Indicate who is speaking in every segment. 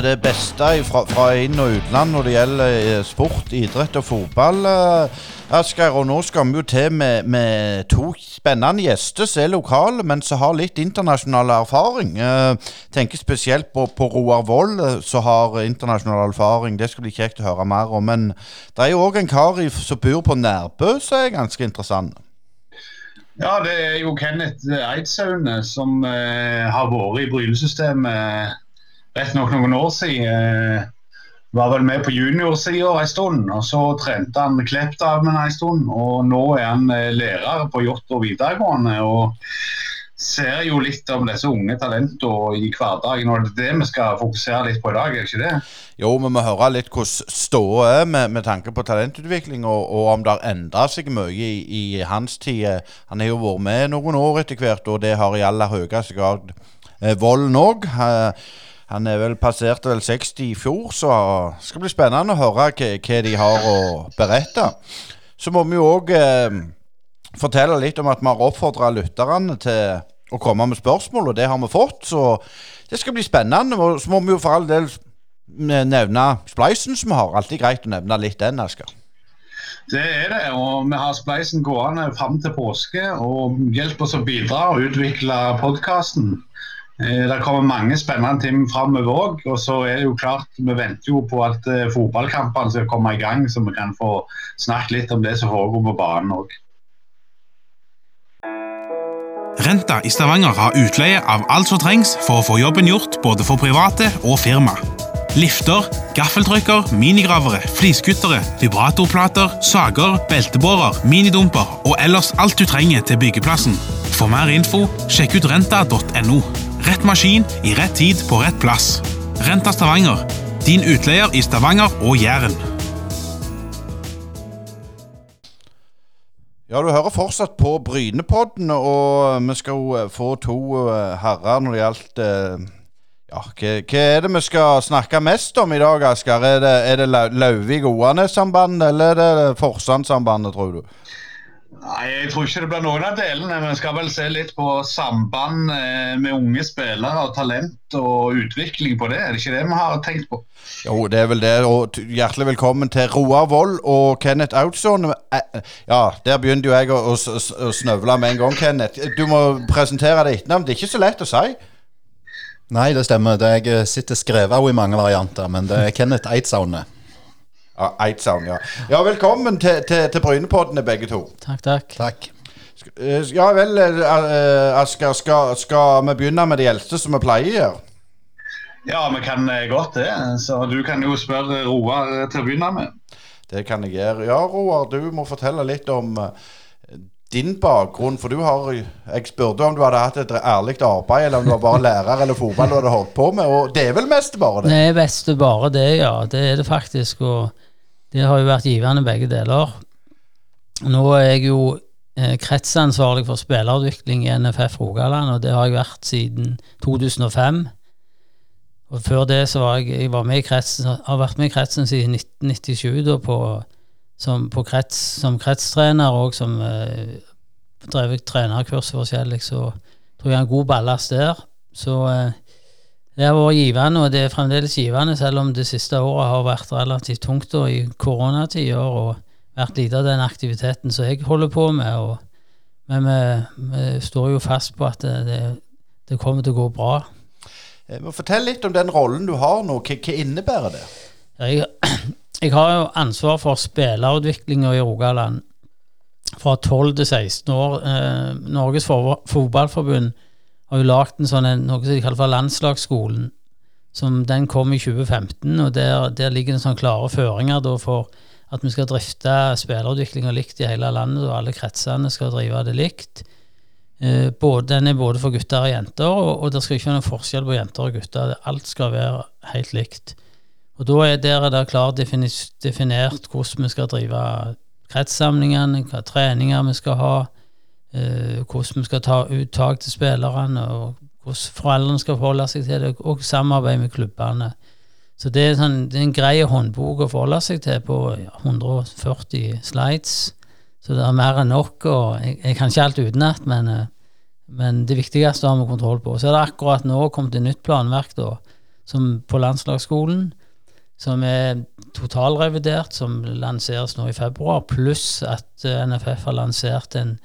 Speaker 1: det beste fra, fra inn- og utland når det gjelder eh, sport, idrett og fotball. eh, Asgeir, og nå skal vi jo til med, med to spennende gjester som er lokale, men som har litt internasjonal erfaring. Eh, tenker spesielt på, på Roar Vold, som har internasjonal erfaring. Det skal bli kjekt å høre mer om. Men det er jo òg en kar som bor på Nærbø som er ganske interessant.
Speaker 2: Ja, det er jo Kenneth Eidsaune som eh, har vært i Brynesystemet rett nok noen år siden. Eh, var vel med på juniorsida en stund, og så trente han Kleppdamen en stund. Og nå er han eh, lærer på Jåttå videregående. og ser jo litt om disse unge talentene i hverdagen. og Det er det vi skal fokusere litt på i dag, er ikke det?
Speaker 1: Jo, vi må høre litt hvordan ståa er med, med tanke på talentutvikling, og, og om det har endra seg mye i, i hans tid. Han har jo vært med noen år etter hvert, og det har i aller høyeste grad eh, Volden òg. Han er vel passerte vel 60 i fjor, så det skal bli spennende å høre hva, de har å berette. Så må vi jo òg eh, fortelle litt om at vi har oppfordra lytterne til å komme med spørsmål, og det har vi fått. Så det skal bli spennende. Og så må vi jo for all del nevne spleisen som vi har. Alltid greit å nevne litt den, Asker.
Speaker 2: Det er det, og vi har spleisen gående fram til påske. og Hjelp oss å bidra og utvikle podkasten. Det kommer mange spennende ting framover òg. Og så er det jo klart, vi venter jo på at eh, fotballkampene skal komme i gang, så vi kan få snakket litt om det som foregår på banen òg.
Speaker 3: Renta i Stavanger har utleie av alt som trengs for å få jobben gjort både for private og firma. Lifter, gaffeltrykker, minigravere, fliskuttere, vibratorplater, sager, beltebårer, minidumper og ellers alt du trenger til byggeplassen. For mer info, sjekk ut renta.no. Rett maskin i rett tid på rett plass. Renta Stavanger, din utleier i Stavanger og Jæren.
Speaker 1: Ja, du hører fortsatt på Brynepodden, og vi skal jo få to eh, herrer når det gjaldt eh, ja, hva, hva er det vi skal snakke mest om i dag, Asker? Er det, er det Lau- Lauvik-Oanes-sambandet, eller er det Forsand-sambandet, tror du?
Speaker 2: Nei, Jeg tror ikke det blir noen av delene. Vi skal vel se litt på samband eh, med unge spillere og talent og utvikling på det. Er det ikke det vi har tenkt på?
Speaker 1: Jo, det er vel det. Og hjertelig velkommen til Roar Vold og Kenneth Autsson. Eh, Ja, der begynte jo jeg å, å, å snøvle med en gang, Kenneth. Du må presentere deg navn. Det er ikke så lett å si.
Speaker 4: Nei, det stemmer. Det jeg sitter skrevet i mange varianter, men det er Kenneth Eidsaune.
Speaker 1: Ja, Eidsound, ja. Ja, velkommen til, til, til Brynepoddene, begge to.
Speaker 5: Takk, takk.
Speaker 4: Takk.
Speaker 1: Eh, Ja vel, eh, Asker. Skal, skal vi begynne med de eldste, som vi pleier?
Speaker 2: Ja, vi kan eh, godt det. Så du kan jo spørre Roar eh, til å begynne med.
Speaker 1: Det kan jeg gjøre. Ja, Roar, du må fortelle litt om eh, din bakgrunn. For du har Jeg spurte om du hadde hatt et ærlig arbeid, eller om du var bare lærer eller fotball du hadde holdt på med, og det er vel mest bare det?
Speaker 5: Det er mest bare det, ja. Det er det faktisk. Og det har jo vært givende begge deler. Nå er jeg jo eh, kretsansvarlig for spillerutvikling i NFF Rogaland, og det har jeg vært siden 2005. Og før det så var jeg, jeg var med i kretsen, har vært med i kretsen siden 1997 da på, som, på krets, som kretstrener og som eh, drevet trenerkurs forskjellig, så tror jeg han har en god ballast der. Så eh, det har vært givende, og det er fremdeles givende, selv om det siste året har vært relativt tungt da, i koronatider og vært lite av den aktiviteten som jeg holder på med. Og, men vi, vi står jo fast på at det, det, det kommer til å gå bra.
Speaker 1: Eh, Fortell litt om den rollen du har nå. Hva, hva innebærer det?
Speaker 5: Jeg, jeg har jo ansvar for spillerutviklinga i Rogaland fra 12 til 16 år. Eh, Norges Fotballforbund har jo lagd en sånn, noe som de kaller for Landslagsskolen. Som den kom i 2015, og der, der ligger det sånn klare føringer da for at vi skal drifte spillerutviklinga likt i hele landet, og alle kretsene skal drive det likt. Eh, både, den er både for gutter og jenter, og, og det skal ikke være noen forskjell på jenter og gutter. Alt skal være helt likt. Og da er der er det klart definert hvordan vi skal drive kretssamlingene, hva treninger vi skal ha, eh, hvordan vi skal ta uttak til spillerne, og hvordan foreldrene skal forholde seg til det, og samarbeid med klubbene. Så det er, sånn, det er en grei håndbok å forholde seg til på 140 slides. Så det er mer enn nok, og jeg, jeg kan ikke alt utenat, men, eh, men det viktigste har vi kontroll på. Så er det akkurat nå kommet et nytt planverk, da, som på landslagsskolen, som er totalrevidert, som lanseres nå i februar, pluss at eh, NFF har lansert en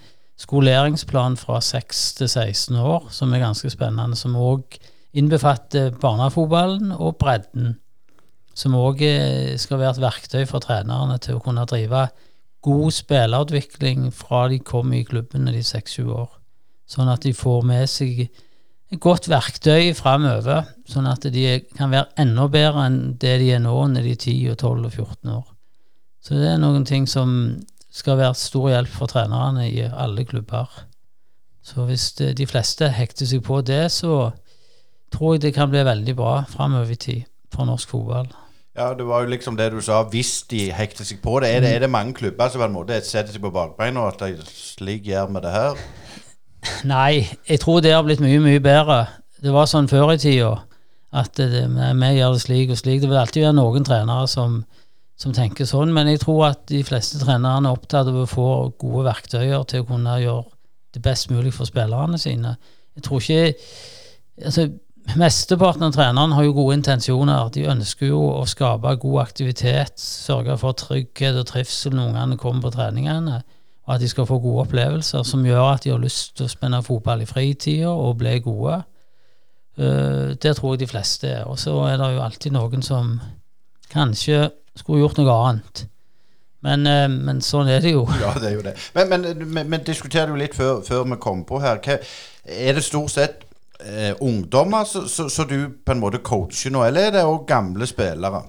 Speaker 5: skoleringsplan fra 6 til 16 år, som er ganske spennende, som òg innbefatter barnefotballen og bredden. Som òg skal være et verktøy for trenerne til å kunne drive god spillerutvikling fra de kommer i klubben når de er 6-7 år. Sånn at de får med seg godt verktøy framover, sånn at de kan være enda bedre enn det de er nå når de er 10 og 12 og 14 år. Så det er noen ting som skal være stor hjelp for trenerne i alle klubber. Så hvis de fleste hekter seg på det, så tror jeg det kan bli veldig bra framover i tid for norsk fotball.
Speaker 1: Ja, det var jo liksom det du sa, hvis de hekter seg på det. Er det, er det mange klubber som på en måte setter seg på bakbeina og at de slik gjør med det her?
Speaker 5: Nei, jeg tror det har blitt mye, mye bedre. Det var sånn før i tida at vi gjør det slik og slik. Det vil alltid være noen trenere som, som tenker sånn, men jeg tror at de fleste trenerne er opptatt av å få gode verktøyer til å kunne gjøre det best mulig for spillerne sine. Jeg tror ikke altså Mesteparten av trenerne har jo gode intensjoner. De ønsker jo å skape god aktivitet, sørge for trygghet og trivsel når ungene kommer på treningene, og at de skal få gode opplevelser som gjør at de har lyst til å spenne fotball i fritida og bli gode. Uh, det tror jeg de fleste er. Og så er det jo alltid noen som kanskje skulle gjort noe annet. Men, uh, men sånn er det jo.
Speaker 1: Ja, det er jo det. Men, men, men, men diskuterer du litt før, før, vi kom på her. Hva, er det stort sett uh, ungdommer som du på en måte coacher nå, eller er det òg gamle spillere?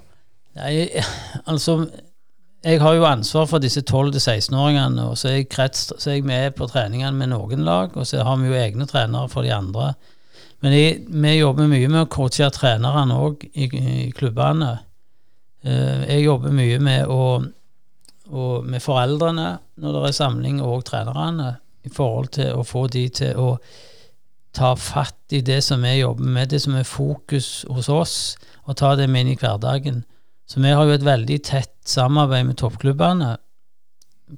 Speaker 5: Nei, altså Jeg har jo ansvar for disse 12-16-åringene, og så er, jeg krets, så er jeg med på treningene med noen lag, og så har vi jo egne trenere for de andre. Men jeg, vi jobber mye med å coache trenerne òg i, i, klubbene. Eh, jeg jobber mye med, å, og med foreldrene når det er samling, og trenerne, i forhold til å få de til å ta fatt i det som vi jobber med, det som er fokus hos oss, og ta det med inn i hverdagen. Så vi har jo et veldig tett samarbeid med toppklubbene,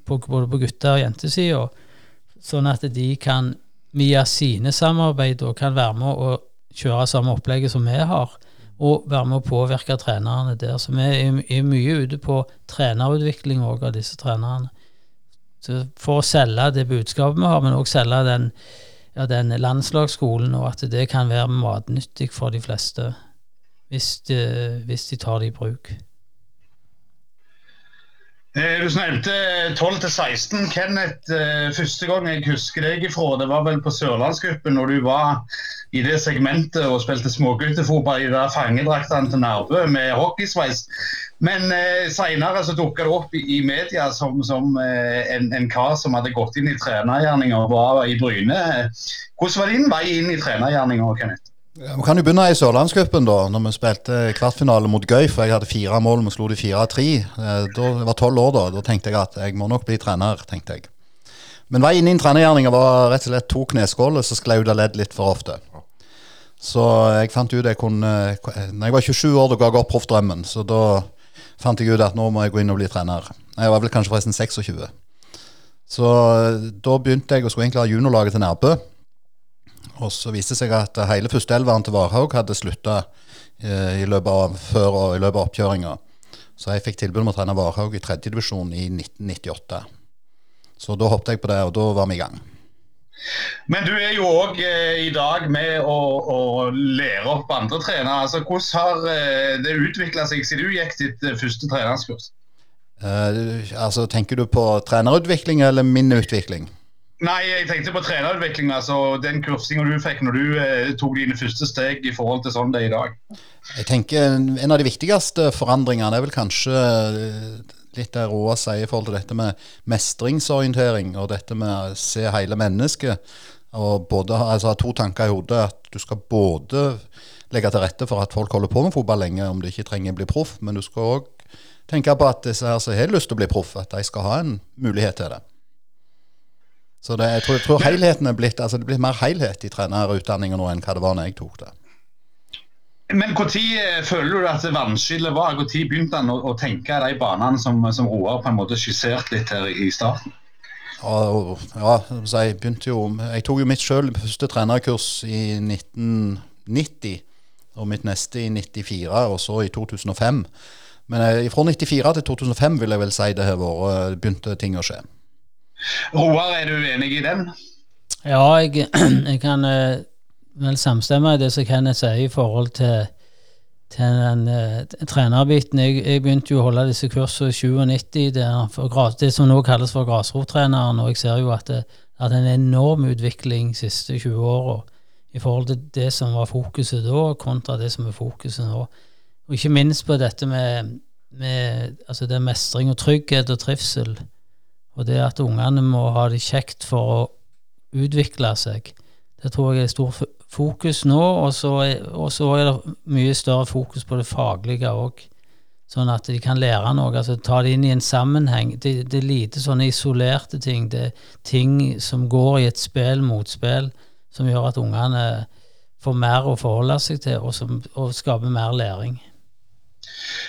Speaker 5: både på gutter- og jentesida, sånn at de kan via sine samarbeid og kan være med å kjøre samme opplegget som vi har, og være med å påvirke trenerne der. Så vi er, mye ute på trenerutvikling òg av disse trenerne. Så for å selge det budskapet vi har, men òg selge den ja, den landslagsskolen, og at det kan være matnyttig for de fleste hvis de, hvis de tar det i bruk.
Speaker 2: Eh, du nevnte 12 16. Kenneth, eh, første gang jeg husker deg ifra, det var vel på Sørlandsgruppen, når du var i det segmentet og spilte småguttefotball i der fangedraktene til Nærbø med hockeysveis. Men eh, seinere dukka det opp i media som, som eh, en, en, kar som hadde gått inn i trenergjerninga og var i Bryne. Hvordan var din vei inn i trenergjerninga, Kenneth?
Speaker 4: Ja, vi kan jo begynne i Sørlandscupen, da når vi spilte kvartfinale mot Gøy. For jeg hadde fire mål, vi slo de 4-3. Eh, da jeg var tolv år da. Da tenkte jeg at jeg må nok bli trener. tenkte jeg. Men veien inn i trenergjerninga var rett og slett to kneskåler, så sklei det ledd litt for ofte. Så jeg fant ut jeg kunne Når jeg var 27 år, da ga jeg opp proffdrømmen. Så da fant jeg ut at nå må jeg gå inn og bli trener. Jeg var vel kanskje forresten 26. Så eh, da begynte jeg å skulle egentlig ha juniorlaget til Nærbø. Og så viste det seg at hele førsteelveren til Varhaug hadde slutta eh, i løpet av før og i løpet av oppkjøringa. Så jeg fikk tilbud om å trene Varhaug i tredjedivisjon i 1998. Så da hoppet jeg på det, og da var vi i gang.
Speaker 2: Men du er jo òg eh, i dag med å, å, lære opp andre trenere. Altså, hvordan har eh, det utvikla seg siden du gikk ditt eh, første trenerskurs?
Speaker 4: Uh, altså, Tenker du på trenerutvikling eller min utvikling?
Speaker 2: Nei, jeg tenkte på trenerutvikling. altså Den kursinga du fikk når du eh, tok dine første steg i forhold til sånn det er i dag.
Speaker 4: Jeg tenker En av de viktigste forandringene er vel kanskje litt det Roa sier i forhold til dette med mestringsorientering og dette med å se hele mennesket. Og både altså, ha to tanker i hodet. At du skal både legge til rette for at folk holder på med fotball lenge, om de ikke trenger å bli proff, men du skal òg tenke på at disse her som har lyst til å bli proff, at de skal ha en mulighet til det. Så det, jeg, tror, jeg tror helheten er blitt, altså det blir mer helhet i trenerutdanninga nå enn hva det var når jeg tok det.
Speaker 2: Men når eh, føler du at vannskillet var? Når begynte han å, å, tenke de banene som, som Roar på en måte skisserte litt her i starten?
Speaker 4: Ja, ja jeg begynte jo Jeg tok jo mitt sjøl første trenerkurs i 1990. og mitt neste i 94, og så i 2005. Men eh, fra 94 til 2005 vil jeg vel si det har vært begynte ting å skje.
Speaker 2: Roar, er du enig i den?
Speaker 5: Ja, jeg, jeg kan eh, vel samstemme i det som Kenneth sier i forhold til, til den uh, trenerbiten. Jeg, jeg, begynte jo å holde disse kursene i 97, der, det som nå kalles for grasrottreneren, og jeg ser jo at det har hatt en enorm utvikling de siste 20 åra i forhold til det som var fokuset da, kontra det som er fokuset nå. Og ikke minst på dette med, med altså det mestring og trygghet og trivsel. Og det at ungene må ha det kjekt for å utvikle seg. Det tror jeg er stor fokus nå, og så er, er det mye større fokus på det faglige òg. Sånn at de kan lære noe, altså ta det inn i en sammenheng. Det, det, er lite sånne isolerte ting. Det er ting som går i et spill mot spill, som gjør at ungene får mer å forholde seg til, og, som, og skaper mer læring.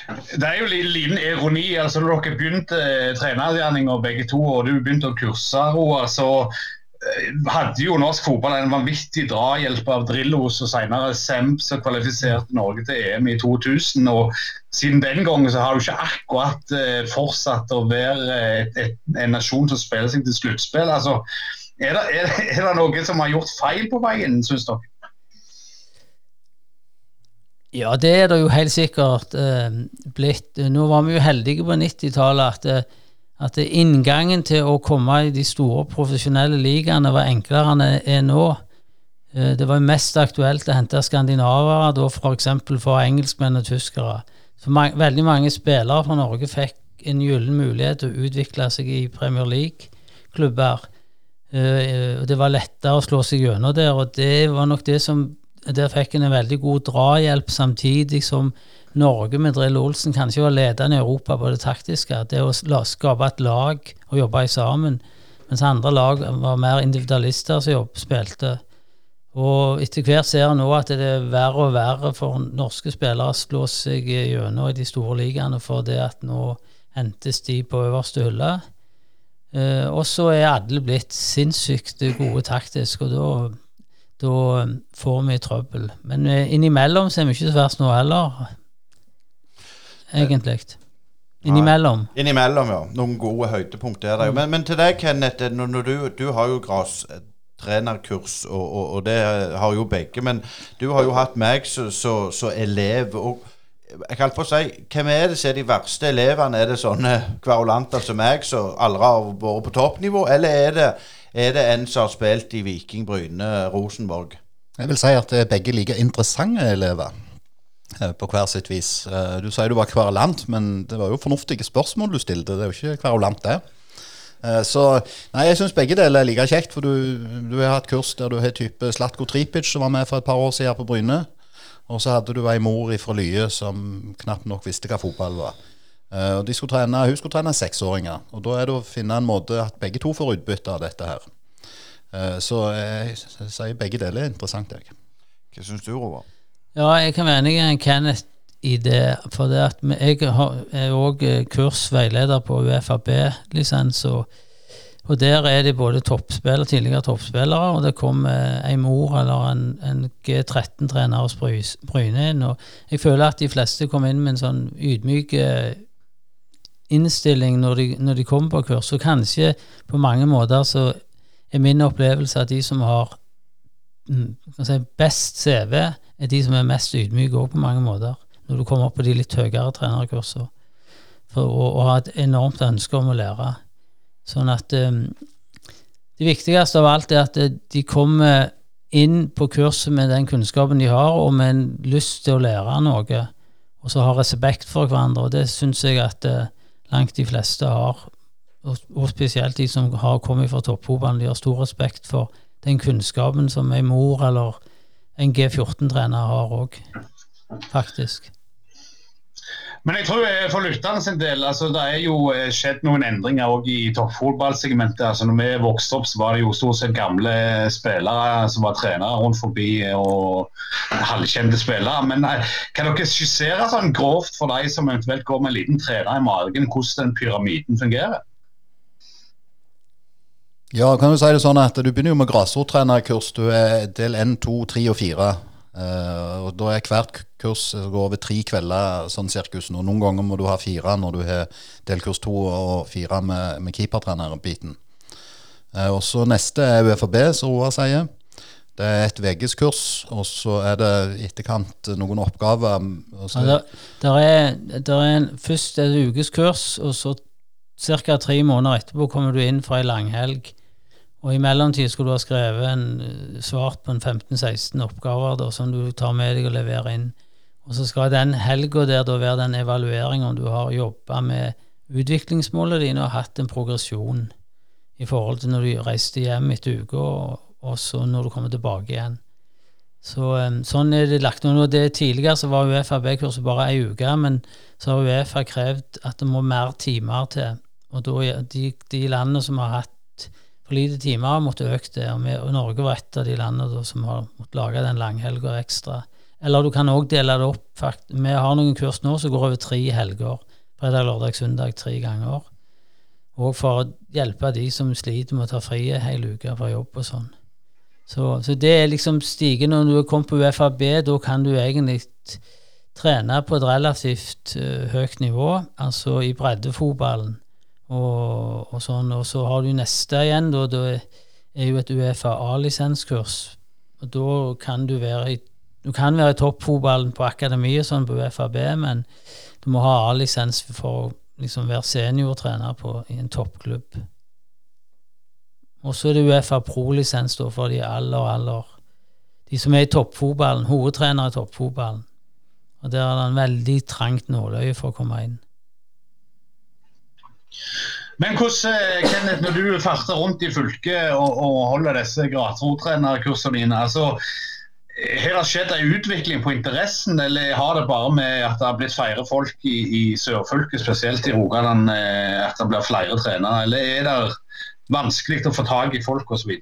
Speaker 2: Det er jo en liten ironi. altså Når dere begynte eh, trenergjerninga begge to, og du begynte å kurse, Roa, så eh, hadde jo norsk fotball en vanvittig drahjelp av Drillos og senere Semp, som kvalifiserte Norge til EM i 2000. og Siden den gangen så har du ikke akkurat uh, fortsatt å være et, et, en nasjon som spiller seg til sluttspill. Altså, er, det, er, er det noe som har gjort feil på veien, syns dere?
Speaker 5: Ja, det er det jo helt sikkert eh, blitt. Nå var vi jo heldige på 90-tallet at, eh, at inngangen til å komme i de store profesjonelle ligaene var enklere enn det er nå. Eh, det var jo mest aktuelt å hente skandinavere, da f.eks. For, for engelskmenn og tyskere. Så man, veldig mange spillere fra Norge fikk en gyllen mulighet til å utvikle seg i Premier League-klubber. Eh, det var lettere å slå seg gjennom der, og det var nok det som der fikk en en veldig god drahjelp, samtidig som Norge med Drill Olsen kanskje var ledende i Europa på det taktiske. Det å skape et lag og jobbe sammen. Mens andre lag var mer individualister som jobb, spilte. Og etter hvert ser en nå at det er verre og verre for norske spillere å slå seg gjennom i de store ligaene, for det at nå hentes de på øverste hylle. Eh, og så er alle blitt sinnssykt gode taktisk, og da da får vi trøbbel. Men eh, innimellom så er vi ikke så verst nå heller, egentlig. Innimellom.
Speaker 1: Ja, innimellom, ja. Noen gode høydepunkt er det jo. Men, men, til deg, Kenneth, du, du, har jo grastrenerkurs, og, og, og, det har jo begge. Men du har jo hatt meg som elev. og jeg kan få si, Hvem er det som er de verste elevene? Er det sånne kverulanter som meg, som aldri har vært på toppnivå, eller er det er det en som har spilt i Viking, Bryne, Rosenborg?
Speaker 4: Jeg vil si at det er begge like interessante elever eh, på hver sitt vis. Eh, du sier du var kverulant, men det var jo fornuftige spørsmål du stilte. Det er jo ikke kverulant, det. Eh, så nei, jeg syns begge deler er like kjekt. For du, du har hatt kurs der du har type Slatko Tripic, som var med for et par år siden på Bryne. Og så hadde du ei mor fra Lye som knapt nok visste hva fotball var. Uh, og de skulle trene, Hun skulle trene seksåringer. og Da er det å finne en måte at begge to får utbytte av dette her. Uh, så jeg, sier begge deler er interessant. Jeg.
Speaker 1: Hva syns du, Roar?
Speaker 5: Ja, jeg kan være enig med Kenneth i det. For det at jeg er òg eh, kursveileder på UFAB-lisens. Og, og, der er de både toppspillere, tidligere toppspillere, og det kom ei mor eller en, en G13-trener hos Bryne inn. Og jeg føler at de fleste kom inn med en sånn ydmyk innstilling når de, når de kommer på kurs. Og kanskje på mange måter så er min opplevelse at de som har mm, si, best CV, er de som er mest ydmyke òg på mange måter. Når du kommer opp på de litt høyere trenerkursene. For å, å, ha et enormt ønske om å lære. Sånn at um, Det viktigste av alt er at de kommer inn på kurset med den kunnskapen de har, og med en lyst til å lære noe. Og så har respekt for hverandre. Og det syns jeg at uh, langt de fleste har, og, spesielt de som har kommet fra toppfotballen, de har stor respekt for den kunnskapen som en mor eller en G14-trener har òg, faktisk.
Speaker 2: Men jeg tror eh, for lytterne sin del, altså det er jo eh, skjedd noen endringer òg i toppfotballsegmentet. Altså når vi vokste opp, så var det jo stort sett gamle spillere som var trenere rundt forbi, og halvkjente spillere. Men eh, kan dere skissere sånn grovt for de som eventuelt går med en liten trener i magen, hvordan den pyramiden fungerer?
Speaker 4: Ja, kan du si det sånn at du begynner jo med grasrottrenerkurs. Du er del 1, 2, 3 og 4. Eh, og Da er hvert kurs eh, går over tre kvelder, sånn sirkus. Og noen ganger må du ha fire når du har delkurs to og fire med, med keepertrenerbiten. Uh, og så neste er UFB, som Roar sier. Det er et VGS-kurs, og så er det i etterkant noen oppgaver. Så,
Speaker 5: Ja, der, der er, der er en, først et ukeskurs, og så ca. tre måneder etterpå kommer du inn for ei langhelg. Og i mellomtid skulle du ha skrevet en, eh, svart på en 15-16 oppgaver da, som du tar med deg og leverer inn. Og så skal den helga der da være den evalueringen om du har jobba med utviklingsmålene dine og hatt en progresjon i forhold til når du reiste hjem etter uka, og, og så når du kommer tilbake igjen. Så um, Sånn er det lagt nå. Det Tidligere så var UFAB-kurset bare ei uke, men så har Uefa krevd at det må mer timer til. Og da de, de landene som har hatt for lite timer, har måttet øke det. Og, vi, og Norge var et av de landene da, som har måttet lage den langhelga ekstra. Eller du kan òg dele det opp. Fakt. Vi har noen kurs nå som går over tre helger. Fredag, lørdag, søndag tre ganger. Og for å hjelpe de som sliter med å ta fri en hel uke fra jobb og sånn. Så, så det er liksom stigen når du er kommet på UFAB, da kan du egentlig trene på et relativt uh, høyt nivå, altså i breddefotballen og, og sånn. Og så har du neste igjen, da, Det er jo et Uefa A-lisenskurs. Og da kan du være i du kan være i toppfotballen på akademiet sånn på UFAB, men du må ha A-lisens for å liksom være seniortrener på, i en toppklubb. Og så er det Uefa pro-lisens for de aller, aller De som er i toppfotballen, hovedtrenere i toppfotballen. Og der er det en veldig trangt nåløye for å komme inn.
Speaker 2: Men hvordan, eh, Kenneth, når du farter rundt i fylket og, og holder disse grasrotrenerkursene dine, altså, eh, har det skjedd en utvikling på interessen, eller har det bare med at det har blitt flere folk i, i sørfylket, spesielt i Rogaland, eh, at det blir flere trenere, eller er det vanskelig å få tak i folk osv.?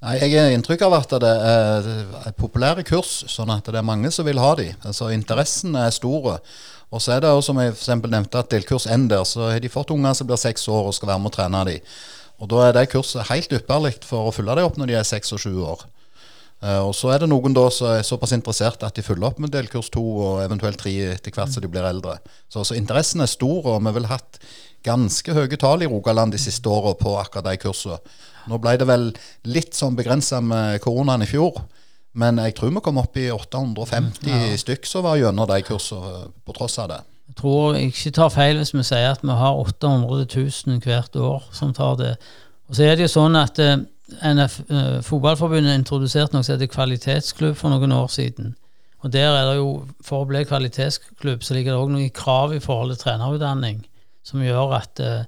Speaker 4: Nei, Jeg har inntrykk av at det er populære kurs, sånn at det er mange som vil ha de. Altså Interessen er store. Og så er det jo, som jeg for nevnte, at delkurs N der, så har de fått unger som blir seks år og skal være med å trene de. Og da er det kurset helt ypperlig for å følge dem opp når de er seks og sju år. Eh, og så er det noen da som er såpass interessert at de følger opp med delkurs to og eventuelt tre etter hvert som de blir eldre. Så, så interessen er stor, og vi har vel hatt ganske høye tall i Rogaland de siste åra på akkurat de kursene. Nå ble det vel litt sånn begrensa med koronaen i fjor, men jeg tror vi kom opp i 850 stykk som var gjennom de kursene på tross av det.
Speaker 5: Jeg tror jeg ikke tar feil hvis vi sier at vi har 800 000 hvert år som tar det. Og så er det jo sånn at eh, NF, eh, Fotballforbundet introduserte noe som heter kvalitetsklubb for noen år siden. Og der er det jo, For å bli kvalitetsklubb så ligger det òg noen krav i forhold til trenerutdanning som gjør at, eh,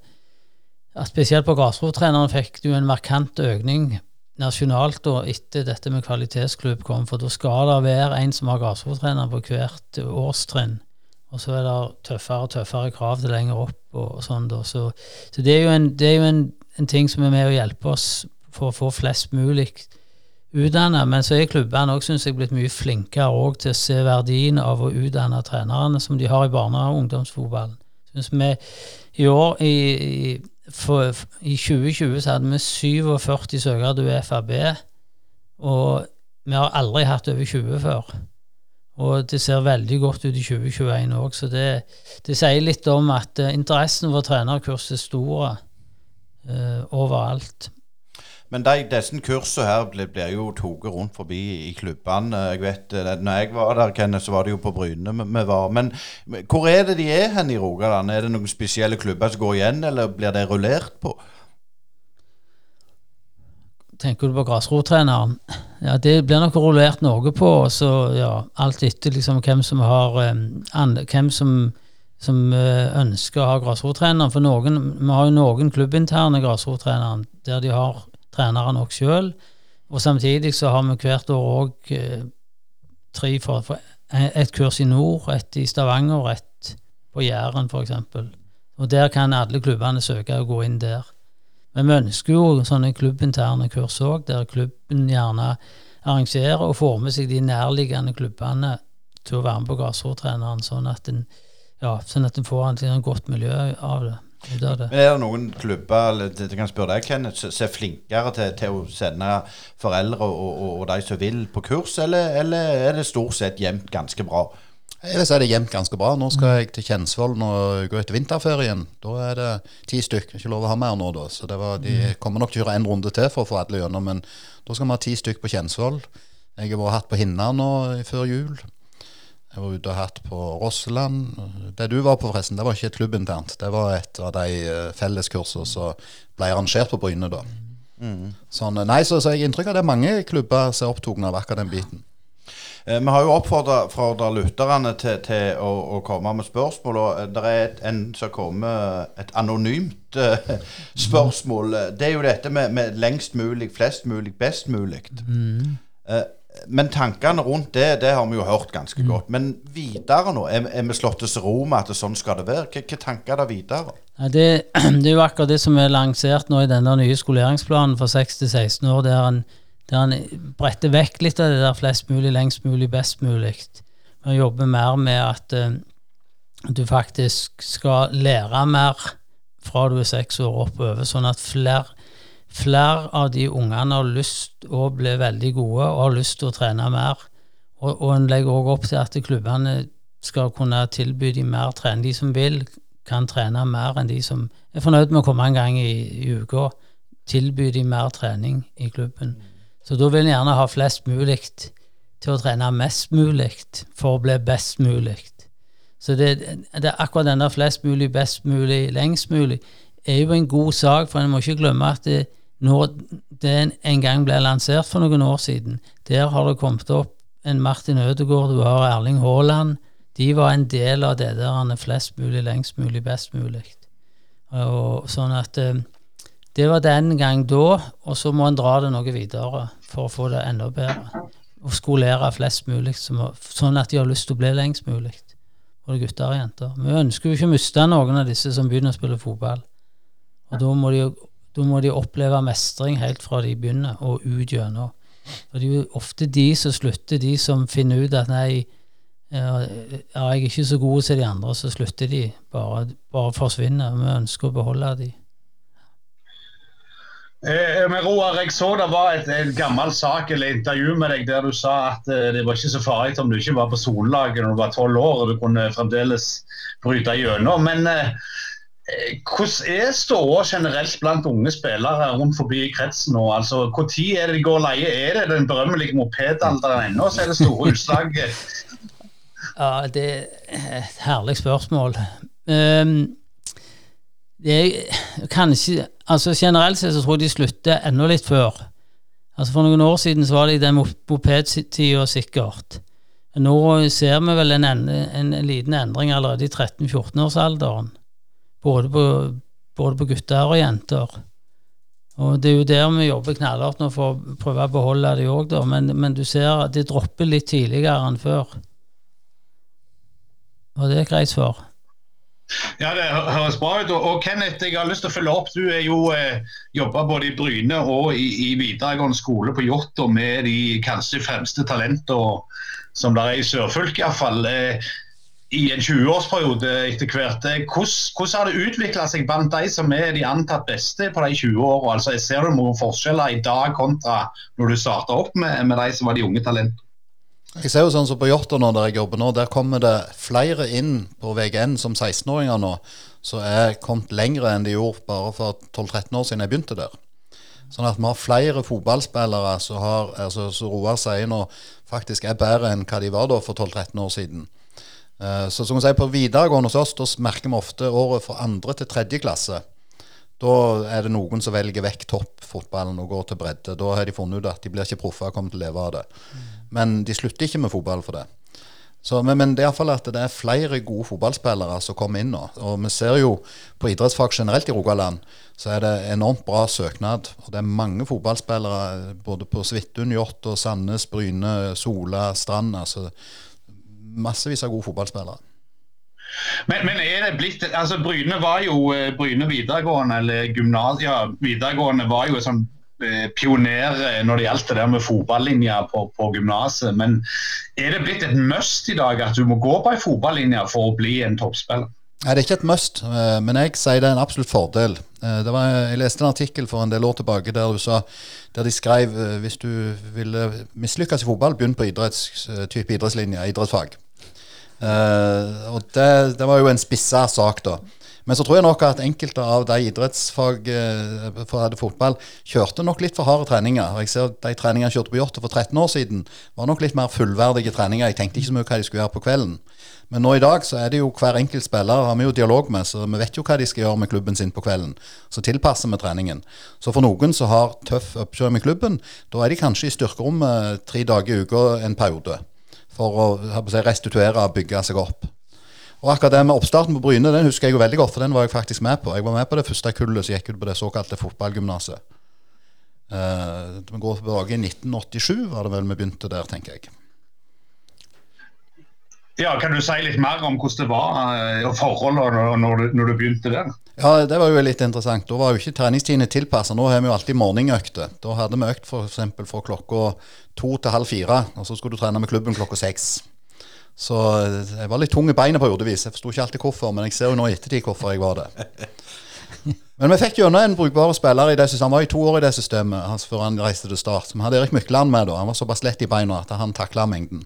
Speaker 5: at spesielt på grasrottreneren fikk du en markant økning nasjonalt da, etter dette med kvalitetsklubb kom, for da skal det være en som har grasrottrener på hvert årstrinn. Og så er det tøffere og tøffere krav til lenger opp og sånn da. Så, så det er jo, en, det er jo en, en ting som er med å hjelpe oss for å få flest mulig utdanna. Men så er klubbene òg, syns jeg, blitt mye flinkere til å se verdien av å utdanne trenerne, som de har i barne- og ungdomsfotballen. Synes vi i år, i, i, for, i 2020, så hadde vi 47 søkere til UFAB, og vi har aldri hatt over 20 før. Og det ser veldig godt ut i 2021 òg, så det, det sier litt om at eh, interessen for trenerkurs er stor uh, overalt.
Speaker 1: Men de, disse kursene her blir, blir jo tatt rundt forbi i klubbene. Jeg vet, eh, når jeg var der, Kenneth, så var det jo på Bryne vi var. Men hvor er det de er hen i Rogaland? Er det noen spesielle klubber som går igjen, eller blir det rullert på?
Speaker 5: Tenker du på grasrottreneren? Ja, det blir nok rullert noe på, så ja, alt etter liksom hvem som har eh, Hvem som, som eh, ønsker å ha grasrottreneren. For noen, vi har jo noen klubbinterne grasrottrenere der de har trenere nok sjøl. Og samtidig så har vi hvert år òg eh, tre for, for et kurs i nord, et i Stavanger et på Jæren f.eks. Og der kan alle klubbene søke å gå inn der. Men vi ønsker jo sånne klubbinterne kurs òg, der klubben gjerne arrangerer og får med seg de nærliggende klubbene til å være med på grasrottreneren, sånn at en ja, sånn at en får et godt miljø av det. Ut er, det.
Speaker 1: Men er det noen klubber eller det kan spørre deg, Kenneth, som er flinkere til, til å sende foreldre og, og, og de som vil, på kurs, eller, eller er det stort sett jevnt ganske bra?
Speaker 4: Jeg vil si det er jevnt ganske bra. Nå skal jeg til Kjensvoll og gå etter vinterferien. Da er det ti stykk. Ikke lov å ha mer nå, da. Så det var, de kommer nok til å gjøre en runde til for å få alle gjennom. Men da skal vi ha ti stykk på Kjensvoll. Jeg har vært hatt på Hinna nå før jul. Jeg var ute og hatt på Rosseland. Det du var på, forresten, det var ikke et klubbinternt. Det var et av de eh, felleskursene som ble arrangert på Bryne, da. Sånn, eh, nei, så, så jeg har inntrykk av det er mange klubber som er opptatt av akkurat den biten.
Speaker 1: Eh, Vi har jo oppfordra lytterne til, til å, å komme med spørsmål. og Det er et, en som kommer et anonymt eh, spørsmål. Det er jo dette med, med lengst mulig, flest mulig, best mulig. Eh, men tankene rundt det det har vi jo hørt ganske godt. Men videre nå? Er, er vi slått til ro med at sånn skal det være? Hva tanker er det videre?
Speaker 5: Det, det er jo akkurat det som er lansert nå i denne nye skoleringsplanen for 6-16 år, der en, der en bretter vekk litt av det der flest mulig, lengst mulig, best mulig. Vi jobber mer med at uh, du faktisk skal lære mer fra du er seks år oppover, sånn at flere flere av de ungene har lyst å bli veldig gode og har lyst til å trene mer. Og, og en legger også opp til at klubbene skal kunne tilby de mer trening. De som vil, kan trene mer enn de som er fornøyd med å komme en gang i, i uka. Tilby de mer trening i klubben. Så da vil en gjerne ha flest mulig til å trene mest mulig for å bli best mulig. Så det, det akkurat den der flest mulig, best mulig, lengst mulig er jo en god sak, for en må ikke glemme at det, når det en gang ble lansert for noen år siden, der har det kommet opp en Martin Ødegaard, du har Erling Haaland. De var en del av det der han er flest mulig, lengst mulig, best mulig. Og sånn at eh, Det var den gang da, og så må en dra det noe videre for å få det enda bedre. Og skolere flest mulig, sånn at de har lyst til å bli lengst mulig. Både gutter og jenter. Vi ønsker jo ikke å miste noen av disse som begynner å spille fotball. Og da må de, jo- da må de oppleve mestring helt fra de begynner, og ut gjennom. Det er jo ofte de som slutter, de som finner ut at nei, ja, ja, jeg er ikke så god som de andre, så slutter de. Bare, bare forsvinner. Vi ønsker å beholde de.
Speaker 2: Eh, men Roar, jeg så det var et, et gammelt sak eller intervju med deg der du sa at eh, det var ikke så farlig om du ikke var på sonelaget når du var tolv år og du kunne fremdeles bryte gjennom. Men eh, eh, hvordan er ståa generelt blant unge spillere rundt forbi kretsen nå? Altså, Når er det de går leie? Er det den berømmelige mopedalderen ennå, så er det store utslaget?
Speaker 5: Ja, det er et herlig spørsmål. Um, det er kanskje Altså Generelt sett så tror jeg de slutter enda litt før. Altså For noen år siden så var det i den mopedtida sikkert. Nå ser vi vel en, en, en liten endring allerede i 13-14-årsalderen. Både, på, både på gutter og jenter. Og det er jo der vi jobber knallhardt nå for å prøve å beholde de òg. Men, men du ser at det dropper litt tidligere enn før. Og det er greit svar.
Speaker 2: Ja, det høres bra ut. Og Kenneth, jeg har lyst til å følge opp. Du er jo eh, jobba både i Bryne og i, i videregående skole på Jåttå med de kanskje fremste talentene som det er i sørfylket iallfall. Eh, I en 20-årsperiode etter hvert. Eh, Hvordan, har det utvikla seg blant de som er de antatt beste på de 20 åra? Altså, ser du noen forskjeller i dag kontra når du starta opp med, med de som var de unge talentene?
Speaker 4: Jeg ser jo sånn som på Hjorta nå, der jeg jobber nå, der kommer det flere inn på VGN som 16-åringer nå, som er kommet lenger enn de gjorde bare for 12-13 år siden jeg begynte der. Sånn at vi har flere fotballspillere som har, altså, som Roar sier nå, faktisk er bedre enn hva de var da for 12-13 år siden. Eh, Så som sier, på videregående hos oss, da merker vi ofte året fra andre til tredje klasse. Da er det noen som velger vekk toppfotballen og går til bredde. Da har de funnet ut at de blir ikke proffe og kommer til å leve av det. Men de slutter ikke med fotball for det. Så, men, men det er iallfall at det er flere gode fotballspillere som kommer inn nå. Og vi ser jo på idrettsfag generelt i Rogaland, så er det enormt bra søknad. Og det er mange fotballspillere både på Svithun, Hjort og Sandnes, Bryne, Sola, Strand. Altså massevis av gode fotballspillere.
Speaker 2: Men, men er det blitt altså Bryne var jo eh, Bryne videregående eller gymnas, ja, videregående var jo sånn pioner eh, når det gjaldt det der med fotballinja på, på gymnaset. Men er det blitt et must i dag at du må gå på ei fotballinje for å bli en toppspiller?
Speaker 4: Nei, Det er ikke et must, men jeg sier det er en absolutt fordel. Det var, jeg leste en artikkel for en del år tilbake der, du sa, der de skrev hvis du ville mislykkes i fotball, begynn på idretts, type idrettslinje, idrettsfag. Eh, og det, det var jo en spissa sak, da. Men så tror jeg nok at enkelte av de idrettsfag eh, hadde fotball kjørte nok litt for harde treninger. Og jeg ser at De treningene jeg kjørte på Hjortet for 13 år siden, var nok litt mer fullverdige treninger. Jeg tenkte ikke så mye hva de skulle gjøre på kvelden. Men nå i dag så er det jo hver enkelt spiller har vi jo dialog med, så vi vet jo hva de skal gjøre med klubben sin på kvelden. Så tilpasser vi treningen. Så for noen som har tøff oppkjør med klubben, da er de kanskje i styrkerommet tre dager i uka en periode. For å si, restituere og bygge seg opp. Og akkurat det med oppstarten på Bryne den husker jeg jo veldig godt, for den var jeg faktisk med på. Jeg var med på det første kullet som gikk ut på det såkalte fotballgymnaset. Uh, vi går tilbake i 1987, var det vel vi begynte der, tenker jeg.
Speaker 2: Ja, Kan du si litt mer om hvordan det var eh, og forholdene når, når, du, når du begynte der?
Speaker 4: Ja, det var jo litt interessant. Da var jo ikke treningstidene tilpassa. Nå har vi jo alltid morgenøkter. Da hadde vi økt f.eks. fra klokka to til halv fire, og så skulle du trene med klubben klokka seks. Så eh, jeg var litt tung i beina periodevis. Jeg forsto ikke alltid hvorfor, men jeg ser jo nå i ettertid hvorfor jeg var det. Men vi fikk gjennom en brukbar spiller i det systemet. Han var i to år i det systemet altså før han reiste til start. Vi hadde Erik Mykland med da. Han var såpass lett i beina at han takla mengden.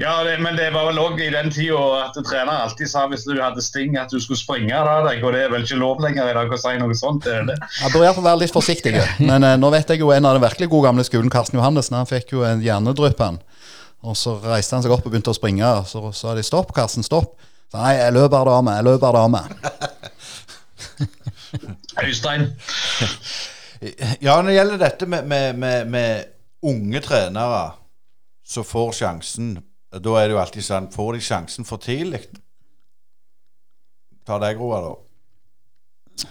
Speaker 2: Ja, det, men det var vel òg i den tida at trener alltid sa hvis du hadde sting at du skulle springe av deg, og det er vel ikke lov lenger i dag å si noe sånt? er det det?
Speaker 4: Ja, bør iallfall være litt forsiktig. Men eh, nå vet jeg jo en av den virkelig gode gamle skolen, Karsten Johannessen, han fikk jo en hjernedrypp, han. Og så reiste han seg opp og begynte å springe, og så sa de stopp, Karsten, stopp. Så, Nei, jeg løper dame, jeg løper dame.
Speaker 2: Øystein?
Speaker 1: Ja, når det gjelder dette med, med, med, med unge trenere som får sjansen, da er det jo alltid sånn Får de sjansen for tidlig? Ta deg, Roar, da.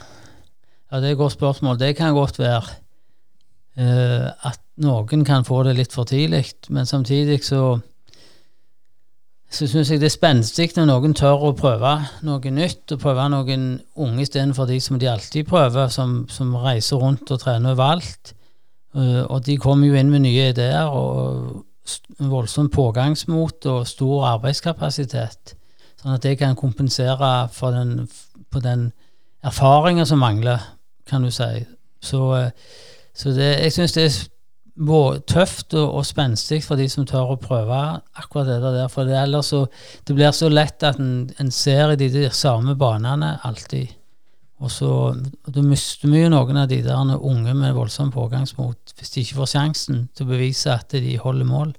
Speaker 5: Ja, det er et godt spørsmål. Det kan godt være uh, at noen kan få det litt for tidlig, men samtidig så så syns jeg det er spenstig når noen tør å prøve noe nytt, og prøve noen unge istedenfor de som de alltid prøver, som, som reiser rundt og trener overalt. Uh, og de kommer jo inn med nye ideer og voldsomt pågangsmot og stor arbeidskapasitet. Sånn at det kan kompensere for den, på den erfaringen som mangler, kan du si. Så, uh, så det, jeg syns det er tøft og, og spenstig for de som tør å prøve akkurat det der. For det, ellers så, det blir så lett at en, en ser i de de samme banene alltid. Og så Da mister vi jo noen av de der unge med voldsom pågangsmot hvis de ikke får sjansen til å bevise at de holder mål.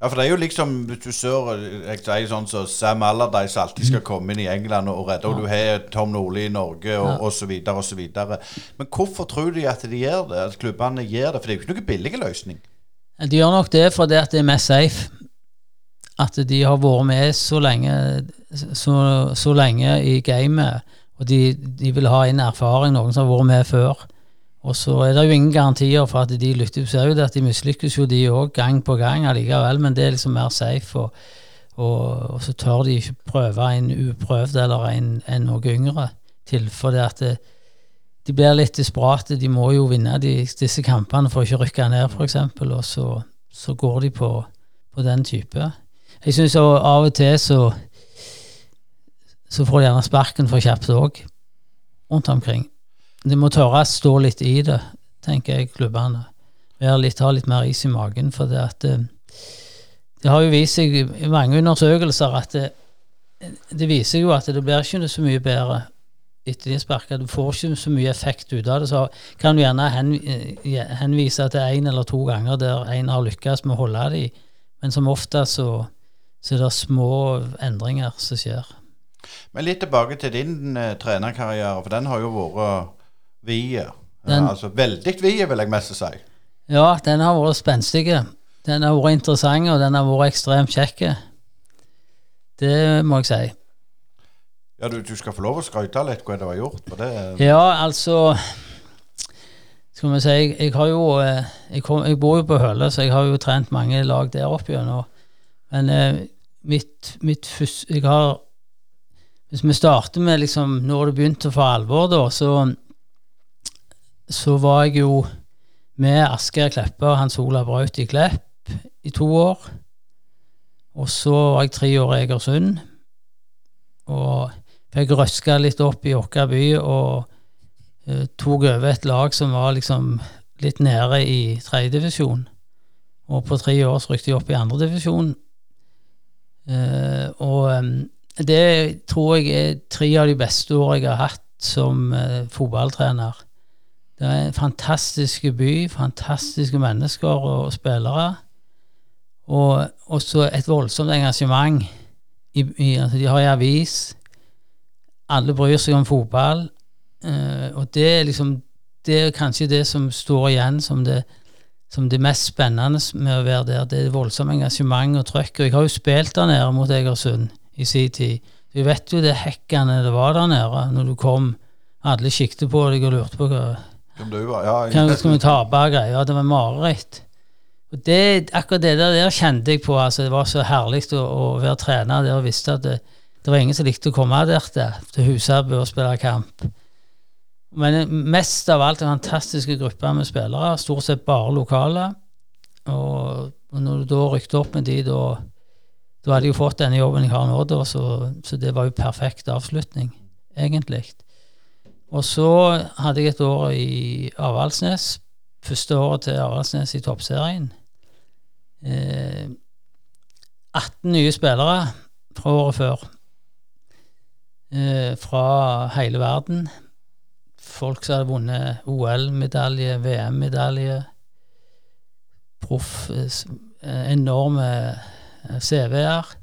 Speaker 1: Ja, for det er jo liksom Hvis du ser jeg sier sånn så Sam Allardyce alltid skal komme inn i England og redde, og du har Tom Nordli i Norge, og,
Speaker 5: Ja.
Speaker 1: osv. videre. Men hvorfor tror de at de gjør det? At klubbene gjør det? For det er jo ikke noe billig løsning.
Speaker 5: De gjør nok det fordi at det er mest safe. At de har vært med så lenge, så, så lenge i gamet, og de, de vil ha inn erfaring, noen som har vært med før. Og så er det jo ingen garantier for at de lykkes. Du ser jo det at de mislykkes jo de òg, gang på gang allikevel, men det er liksom mer safe. Og, og, og så tør de ikke prøve en uprøvd eller en, en noe yngre til, fordi at det, de blir litt desperate. De må jo vinne de, disse kampene for å ikke rykke ned, f.eks., og så, så går de på, på den type. Jeg syns av og til så så får du gjerne sparken for kjapt òg, rundt omkring. Du må tørre å stå litt i det, tenker jeg, klubbene. Litt, ha litt mer is i magen, for det at eh, Det har jo vist seg i mange undersøkelser at det, det viser jo at det blir ikke så mye bedre etter de sparka. Du får ikke så mye effekt ut av det. Så kan du gjerne eh, henvise til én eller to ganger der en har lykkes med å holde de, men som ofte så, så er det små endringer som skjer.
Speaker 1: Men litt tilbake til din eh, trenerkarriere, for den har jo vært vid.
Speaker 5: Den-
Speaker 1: Altså veldig vid, vil jeg mest si.
Speaker 5: Ja, den har vært spenstig. Den har vært interessant, og den har vært ekstremt kjekk. Det må jeg si.
Speaker 1: Ja, du, du skal få lov å skryte litt hva det var gjort. For det,
Speaker 5: Ja, altså Skal vi si Jeg, jeg har jo eh, jeg, kom, jeg bor jo på Høle, så jeg har jo trent mange lag der oppe gjennom. Men eh, mitt, mitt første Jeg har Hvis vi starter med liksom når det begynte for alvor, da, så Så var jeg jo med Asgeir Kleppe og Hans Olav Braut i Klepp i to år. Og så var jeg tre år i Egersund. Og fikk røska litt opp i Åkra by og uh, tok over et lag som var liksom litt nede i tredjedivisjon. Og på tre år så rykte jeg opp i andredivisjon. Uh, og em, det tror jeg er tre av de beste årene jeg har hatt som eh, fotballtrener. Det er en fantastisk by, fantastiske mennesker og spillere. Og også et voldsomt engasjement. I, i, altså de har en avis. Alle bryr seg om fotball. Eh, og det er liksom Det er kanskje det som står igjen som det, som det mest spennende med å være der. Det er voldsomt engasjement og trøkk. Og jeg har jo spilt der nede mot Egersund i sin tid. Du vet jo det hekkende det var der nede når du kom. Alle kikket på deg og lurte på hva
Speaker 1: du var, ja.
Speaker 5: kan, skal vi tape greier? Det var mareritt. Og det, akkurat det der, der kjente jeg på. altså Det var så herlig å, å være trener der og visste at det, det var ingen som likte å komme der til, til Husabø og spille kamp. Men mest av alt en fantastiske gruppe med spillere, stort sett bare lokale. Og, og når du da rykte opp med de, da, da hadde jeg jo fått denne jobben jeg har nå, da, så, så det var jo perfekt avslutning, egentlig. Og så hadde jeg et år i Avaldsnes. Første året til Avaldsnes i toppserien. Eh, 18 nye spillere fra året før. Eh, fra hele verden. Folk som hadde vunnet OL-medalje, VM-medalje. Proff. eh, eh, Enorme CV-er.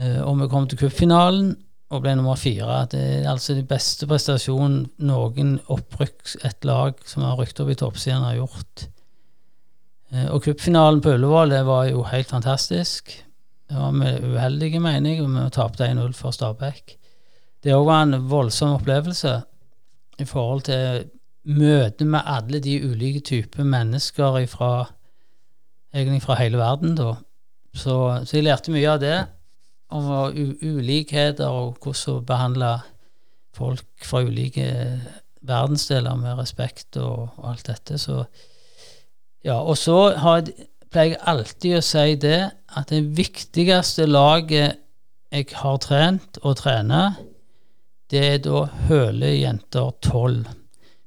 Speaker 5: Eh, og vi kom til cupfinalen og ble nummer fire. Det er altså den beste prestasjonen noen opprykk, et lag som har rykket opp i toppsiden, har gjort. Eh, Og cupfinalen på Ullevål det var jo helt fantastisk. Det var med uheldige, mener jeg, og vi tapte 1-0 for Stabæk. Det òg var en voldsom opplevelse i forhold til møtet med alle de ulike typer mennesker ifra, egentlig fra hele verden. da. Så, så jeg lærte mye av det om ulikheter og hvordan å behandle folk fra ulike verdensdeler med respekt og, og alt dette. Så ja, og så har pleier jeg alltid å si det at det viktigste laget jeg har trent og trener, det er da Høle jenter 12.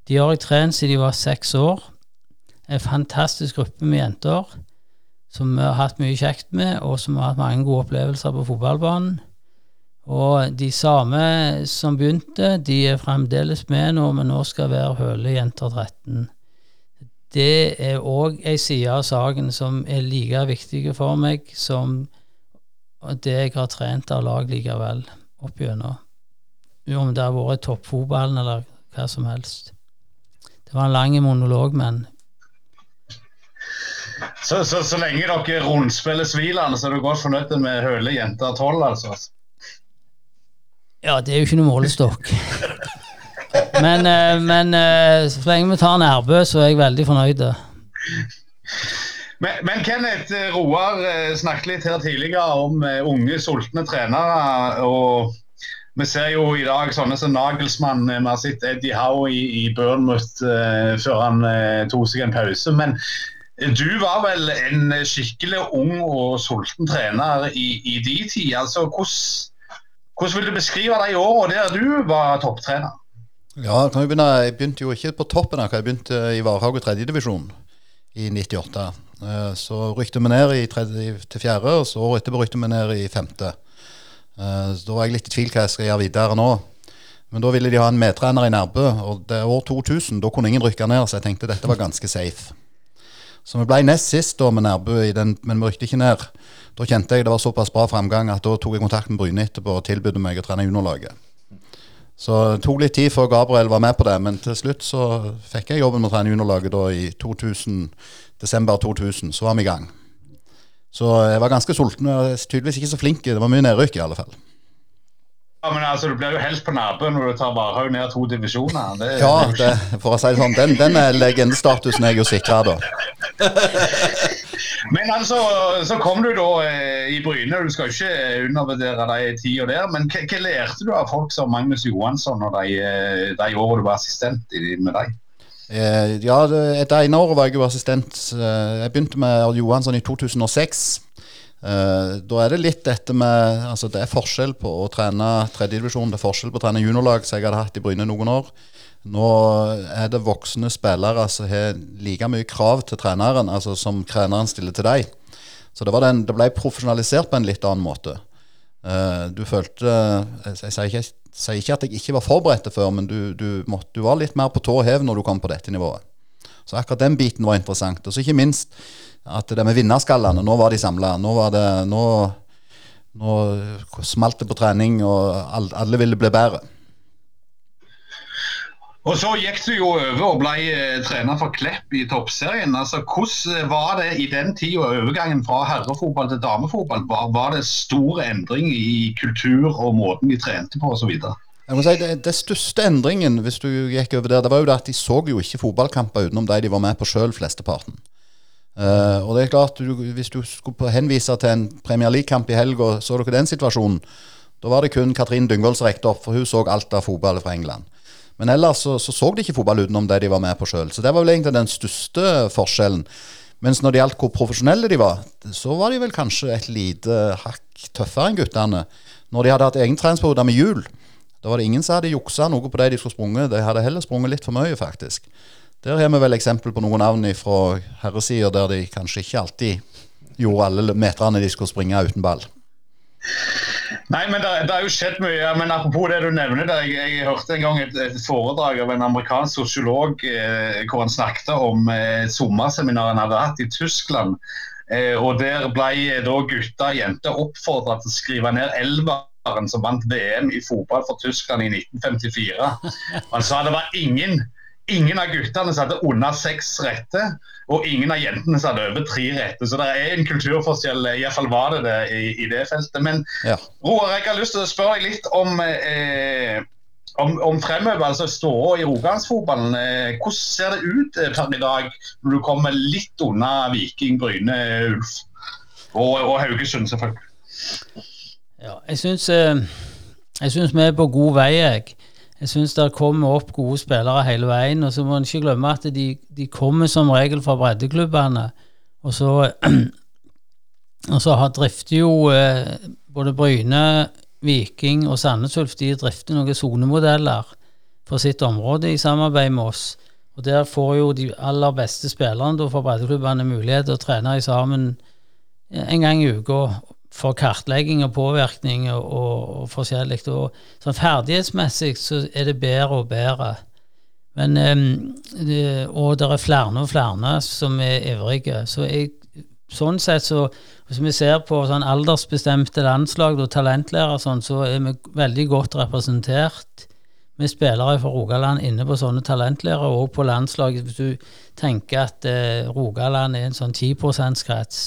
Speaker 5: De har jeg trent siden de var seks år. En fantastisk gruppe med jenter som vi har hatt mye kjekt med, og som har hatt mange gode opplevelser på fotballbanen. Og de samme som begynte, de er fremdeles med nå, men nå skal være Høle jenter 13. Det er òg ei side av saken som er like viktig for meg som det jeg har trent av lag likevel opp gjennom. Om det har vært toppfotballen eller hva som helst. Det var en lang monolog, men
Speaker 2: Så, så, så lenge dere rundspiller Sviland, så er du godt fornøyd med Høle jenter 12, altså?
Speaker 5: Ja, det er jo ikke noe målestokk. Men, eh, men eh, så lenge vi tar Nærbø, så er jeg veldig fornøyd.
Speaker 2: Men, men Kenneth, eh, Roar snakket litt her tidligere om unge, sultne trenere. og Vi ser jo i dag sånne som Nagelsmann. Vi har sett Eddie Howe i, i Bournemouth før han eh, tok seg en pause. Men du var vel en skikkelig ung og sulten trener i, i de tid. Altså, hvordan, hvordan vil du beskrive de årene der du var topptrener?
Speaker 4: Ja, vi begynne, Jeg begynte jo ikke på toppen. Jeg begynte i Varhaug og tredjedivisjon i 98. Eh, Så rykte vi ned i tredje til fjerde, og så året etterpå rykte vi ned i femte. Eh, Da var jeg litt i tvil hva jeg skal gjøre videre nå. Men da ville de ha en medtrener i Nærbø, og det er år 2000. Da kunne ingen rykke ned, så jeg tenkte dette var ganske safe. Så vi ble nest sist da med Nærbø, den, men vi rykte ikke ned. Da kjente jeg det var såpass bra framgang at da tok jeg kontakt med Bryne etterpå og tilbød meg å trene juniorlaget. Så det tok litt tid før Gabriel var med på det, men til slutt så fikk jeg jobben med å trene juniorlaget da i 2000, desember 2000. Så var vi i gang. Så jeg var ganske sulten og tydeligvis ikke så flink. Det var mye nedrykk i alle fall.
Speaker 2: Ja, men altså, Du blir jo helst på Nærbø når du tar Varhaug ned to divisjoner. Det,
Speaker 4: Ja, det, for å si det sånn, den, den legendestatusen er jeg jo sikra da.
Speaker 2: Men altså, så kom du da eh, i Bryne. Du skal jo ikke undervurdere de tida der. Men hva, lærte du av folk som Magnus Johansson og de, eh, de årene du var assistent i, med dem?
Speaker 4: Eh, ja, det, det ene året var jeg jo assistent. Eh, jeg begynte med Johansson i 2006. Eh, da er det litt dette med altså Det er forskjell på å trene tredjedivisjon, det er forskjell på å trene juniorlag, som jeg hadde hatt i Bryne noen år. Nå er det voksne spillere som har like mye krav til treneren altså som treneren stiller til deg. Så det, den, det ble profesjonalisert på en litt annen måte. Uh, du følte Jeg, sier, ikke, ikke, at jeg ikke var forberedt til før, men du, du, måtte, du, var litt mer på tå hev når du kom på dette nivået. Så akkurat den biten var interessant. Og så ikke minst at det med vinnerskallene Nå var de samla. Nå, var det, nå, nå smalt det på trening, og alle, alle ville bli bedre.
Speaker 2: Og Så gikk du jo over og ble eh, trener for Klepp i toppserien. Altså, Hvordan var det i den tida, overgangen fra herrefotball til damefotball? Var, var det stor endring i kultur og måten de trente på osv.?
Speaker 4: Si, det, det største endringen hvis du gikk over der, det var jo at de så jo ikke fotballkamper utenom de de var med på sjøl, flesteparten. Uh, og det er klart, du, Hvis du skulle henvise til en Premier League-kamp i helga, så dere den situasjonen. Da var det kun Katrin Dyngvold opp, for hun så alt av fotball fra England. Men ellers så, så, så de ikke fotball utenom det de var med på sjøl. Så det var vel egentlig den største forskjellen. Mens når det gjaldt hvor profesjonelle de var, så var de vel kanskje et lite hakk tøffere enn guttene. Når de hadde hatt egen treningsperiode med hjul, da var det ingen som hadde juksa noe på det de skulle sprunget. De hadde heller sprunget litt for mye, faktisk. Der har vi vel eksempel på noen navn fra herresider der de kanskje ikke alltid gjorde alle meterne de skulle springe uten ball.
Speaker 2: Nei, men det, det, er jo skjedd mye. men Apropos det du nevner, det, jeg, jeg hørte en gang et, et, foredrag av en amerikansk sosiolog eh, hvor han snakket om eh, sommerseminar han hadde hatt i Tyskland. Eh, og Der ble eh, da gutter og jenter oppfordra til å skrive ned elveren som vant VM i fotball for Tyskland i 1954. Han sa det var ingen ingen av guttene som hadde under seks retter, og ingen av jentene som hadde over tre retter. Så det er en kulturforskjell, iallfall var det det i, i det feltet. Men ja. Roar, jeg har lyst til å spørre deg litt om, eh, om, om fremover, altså ståa i rogalandsfotballen. Eh, hvordan ser det ut eh, per i dag, når du kommer litt unna Viking, Bryne, Ulf og, og Haugesund, selvfølgelig?
Speaker 5: Ja, jeg syns, eh, jeg syns vi er på god vei. jeg. Jeg syns det kommer opp gode spillere hele veien. Og så må en ikke glemme at de, de, kommer som regel fra breddeklubbene. Og så, og så har drifter jo eh, både Bryne, Viking og Sandnes Ulf de drifter noen sonemodeller for sitt område i samarbeid med oss. Og Der får jo de aller beste spillerne fra breddeklubbene mulighet til å trene sammen en gang i uka for kartlegging og påvirkning og, og, forskjellig. Og sånn ferdighetsmessig så er det bedre og bedre. Men, um, det, og det er flere og flere som er ivrige. Så jeg, sånn sett så Hvis vi ser på sånn aldersbestemte landslag og talentlærere, sånn, så er vi veldig godt representert med spillere fra Rogaland inne på sånne talentlærere, og på landslaget. Hvis du tenker at eh, Rogaland er en sånn 10 %-krets,